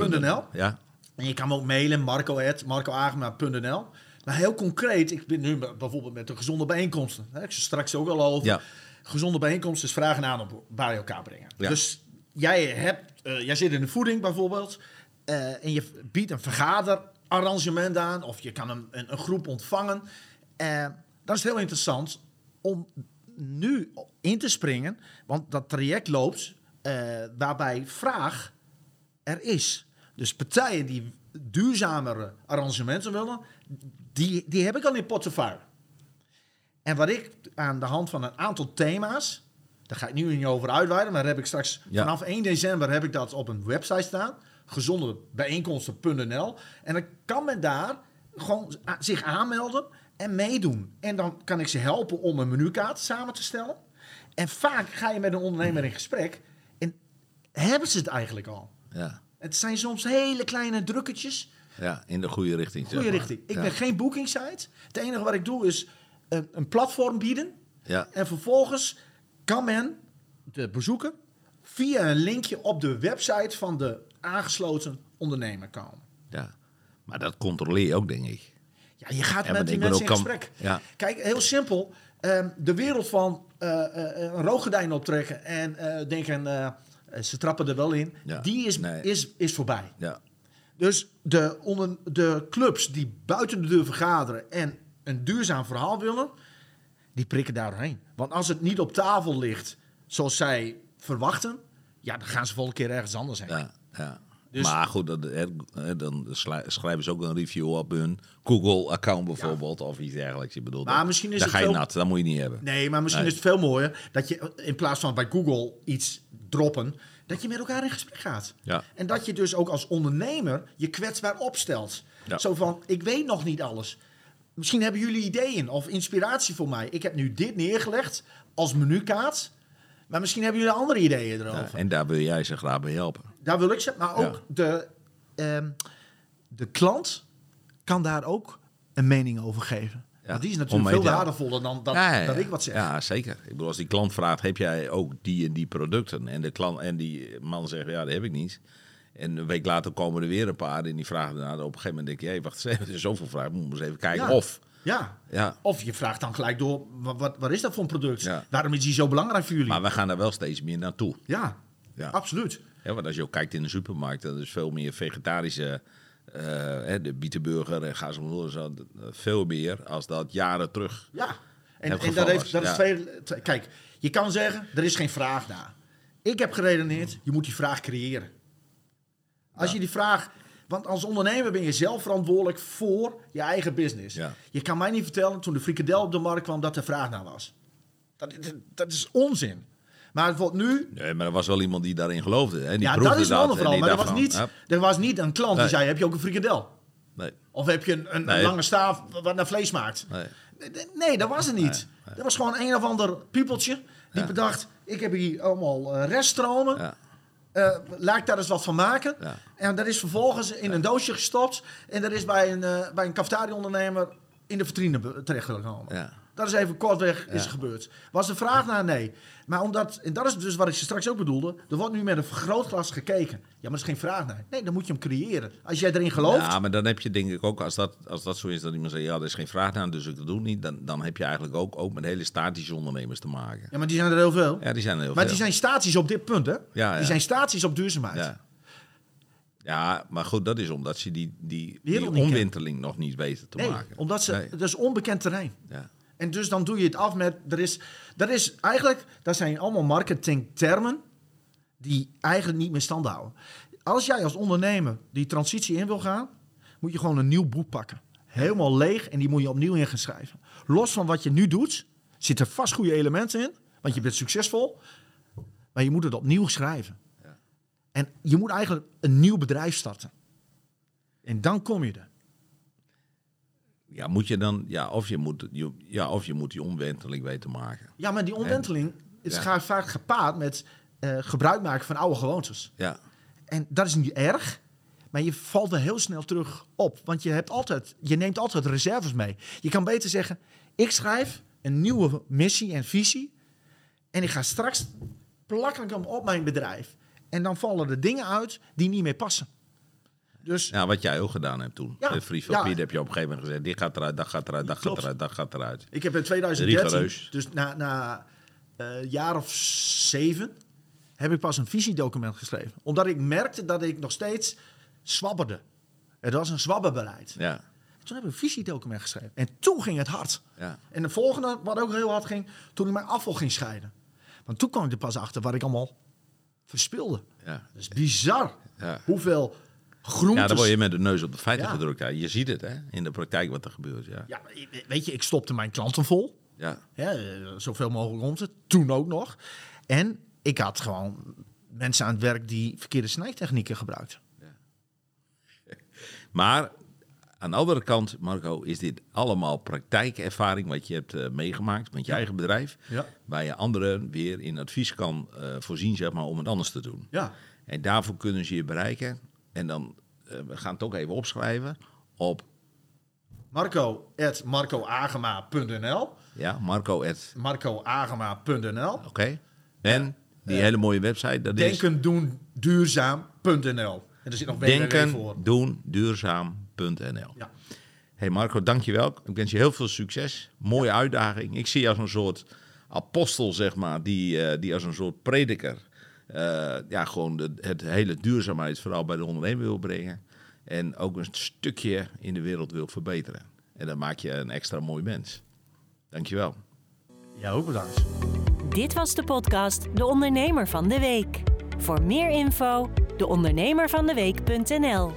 Ja, En je kan me ook mailen, marco marcoagema.nl. Maar heel concreet, ik ben nu bijvoorbeeld met de gezonde bijeenkomsten. Hè, ik straks ook al over. Ja. Gezonde bijeenkomsten is vragen en aanbod bij elkaar brengen. Ja. Dus jij, hebt, eh, jij zit in de voeding bijvoorbeeld. eh, en je biedt een vergaderarrangement aan. Of je kan een, een, een groep ontvangen. Eh, dan is heel interessant om nu in te springen. Want dat traject loopt waarbij vraag er is. Dus partijen die duurzamere arrangementen willen, die, die heb ik al in portefeuille. En wat ik aan de hand van een aantal thema's, daar ga ik nu niet over uitweiden, maar heb ik straks Ja. vanaf 1 december heb ik dat op een website staan, gezondebijeenkomsten.nl. En dan kan men daar gewoon zich aanmelden en meedoen. En dan kan ik ze helpen om een menukaart samen te stellen. En vaak ga je met een ondernemer in gesprek en hebben ze het eigenlijk al. ja, Het zijn soms hele kleine drukketjes. ja, in de goede richting. zeg Goede maar. richting. Ik ja. ben geen bookingsite. Het enige wat ik doe is een, een platform bieden. Ja, En vervolgens kan men de bezoeker via een linkje op de website van de aangesloten ondernemer komen. ja. Maar dat controleer je ook, denk ik. Ja, je gaat Ja, met die mensen in ook gesprek. kan- ja. Kijk, heel simpel. Ehm, de wereld van eh, eh, een rooggordijn optrekken en eh, denken, ze trappen er wel in, Ja. die is, Nee. is, is voorbij. Ja, Dus de, onder, de clubs die buiten de deur vergaderen en een duurzaam verhaal willen, die prikken daar doorheen. Want als het niet op tafel ligt zoals zij verwachten, ja, dan gaan ze volgende keer ergens anders heen. ja, ja. Dus- maar goed, dat, hè, dan schri- schrijven ze ook een review op hun Google-account bijvoorbeeld. Of iets dergelijks. Ik bedoel, Maar dat- misschien is daar het ga je veel- nat. Dat moet je niet hebben. Nee, maar misschien Nee. is het veel mooier dat je in plaats van bij Google iets droppen, dat je met elkaar in gesprek gaat. Ja. En dat je dus ook als ondernemer je kwetsbaar opstelt. Ja. Zo van, ik weet nog niet alles. Misschien hebben jullie ideeën of inspiratie voor mij. Ik heb nu dit neergelegd als menukaart. Maar misschien hebben jullie andere ideeën erover. Ja, en daar wil jij ze graag bij helpen. Daar wil ik ze. Maar ook Ja. de, ehm, de klant kan daar ook een mening over geven. Want die is natuurlijk veel waardevoller dan dat, Ja, dat ik wat zeg. Ja, zeker. Ik bedoel, als die klant vraagt, heb jij ook die en die producten? En, de klant, en die man zegt, ja, dat heb ik niet. En een week later komen er weer een paar en die vragen daarna. Op een gegeven moment denk je, hey, wacht eens even, er is zoveel vragen, moet eens even kijken Ja. of. Ja. Ja, Of je vraagt dan gelijk door, wat, wat, is dat voor een product? Ja. Waarom is die zo belangrijk voor jullie? maar we gaan daar wel steeds meer naartoe. ja, Ja. absoluut. Ja, want als je ook kijkt in de supermarkt, dan is veel meer vegetarische, eh, hè, de bietenburger en ga zo maar door, zo, veel meer als dat jaren terug. Ja. En, en dat, heeft, dat is twee- Kijk, je kan zeggen, er is geen vraag naar. Ik heb geredeneerd, je moet die vraag creëren. Als Ja. je die vraag... Want als ondernemer ben je zelf verantwoordelijk voor je eigen business. Ja. Je kan mij niet vertellen, toen de frikandel op de markt kwam, dat er vraag naar was. Dat, dat, dat is onzin. Maar het wordt nu... Nee, maar er was wel iemand die daarin geloofde. Hè? Die ja, dat is een ander verhaal. Maar er was, niet, er was niet een klant die zei, heb je ook een frikandel? nee, Of heb je een, een, Nee. lange staaf wat naar vlees maakt? nee. Nee, dat was het niet. Dat was gewoon een of ander piepeltje die Ja. bedacht: ik heb hier allemaal eh, reststromen. Eh, laat ik daar eens wat van maken. Ja. En dat is vervolgens in een doosje gestopt. En dat is bij een, eh bij een cafetaria-ondernemer in de vitrine terechtgekomen. ja. Dat is even kortweg is gebeurd. Was de vraag naar nee. Maar omdat, en dat is dus wat ik je straks ook bedoelde, er wordt nu met een vergrootglas gekeken. Ja, maar er is geen vraag naar. Nee, dan moet je hem creëren. Als jij erin gelooft, Ja, maar dan heb je denk ik ook, als dat, als dat zo is dat iemand zegt, ja, er is geen vraag naar, dus ik doe het niet, dan, dan heb je eigenlijk ook, ook met hele statische ondernemers te maken. ja, maar die zijn er heel veel. Ja, die zijn er heel maar veel. die zijn statisch op dit punt, hè? ja. Die zijn statisch op duurzaamheid. Ja. ja, maar goed, dat is omdat ze die, die, die niet omwenteling nog niet weten te Nee, maken. omdat ze, Nee. dat is onbekend terrein. Ja. En dus dan doe je het af met, er is, er is eigenlijk, dat zijn allemaal marketingtermen die eigenlijk niet meer stand houden. Als jij als ondernemer die transitie in wil gaan, moet je gewoon een nieuw boek pakken. Helemaal leeg en die moet je opnieuw in gaan schrijven. Los van wat je nu doet, zitten vast goede elementen in, want je bent succesvol, maar je moet het opnieuw schrijven. En je moet eigenlijk een nieuw bedrijf starten. En dan kom je er. Ja, moet je dan, ja, of je moet, je, ja, of je moet die omwenteling weten maken. Ja, maar die omwenteling is Ja. gaat vaak gepaard met eh, gebruik maken van oude gewoontes. Ja, En dat is niet erg, maar je valt er heel snel terug op. Want je, hebt altijd, je neemt altijd reserves mee. Je kan beter zeggen, ik schrijf een nieuwe missie en visie. En ik ga straks plakken hem op mijn bedrijf. En dan vallen er dingen uit die niet meer passen. Dus ja, wat jij ook gedaan hebt toen. Ja, Met Free ja. Heb je op een gegeven moment gezegd, dit gaat eruit, dat gaat eruit, dat gaat eruit, dat gaat eruit. ik heb in 2013, Rigoureus. dus na, na eh, jaar of zeven, heb ik pas een visiedocument geschreven. Omdat ik merkte dat ik nog steeds zwabberde. Het was een zwabberbeleid. Ja, Toen heb ik een visiedocument geschreven. En toen ging het hard. ja, En de volgende, wat ook heel hard ging, toen ik mijn afval ging scheiden. Want toen kwam ik er pas achter wat ik allemaal verspilde. ja. Dat is bizar. Ja. Hoeveel groentes... Ja, dan word je met de neus op de feiten Ja. gedrukt. Ja, je ziet het hè, in de praktijk wat er gebeurt. Ja, Ja, weet je, ik stopte mijn klanten vol. ja. Ja, eh, zoveel mogelijk groenten. Toen ook nog. En ik had gewoon mensen aan het werk die verkeerde snijtechnieken gebruikten. Maar aan de andere kant, Marco, is dit allemaal praktijkervaring wat je hebt eh, meegemaakt met je eigen bedrijf. Ja. Waar je anderen weer in advies kan eh, voorzien, zeg maar, om het anders te doen. Ja. En daarvoor kunnen ze je bereiken. En dan, eh, we gaan het ook even opschrijven op Marco at marcoagema.nl ja, Marco. at- marcoagema.nl Oké. En die hele mooie website, dat is Denken doen duurzaam.nl. En er zit nog www voor. denken, doen, duurzaam.nl. Ja. Hey Marco, dankjewel. Ik wens je heel veel succes. Mooie uitdaging. Ik zie je als een soort apostel, zeg maar, die, eh, die als een soort prediker uh, ja, gewoon het hele duurzaamheid vooral bij de ondernemer wil brengen. En ook een stukje in de wereld wil verbeteren. En dan maak je een extra mooi mens. Dankjewel. Ja, ook bedankt. Dit was de podcast De Ondernemer van de Week. Voor meer info, deondernemervandeweek.nl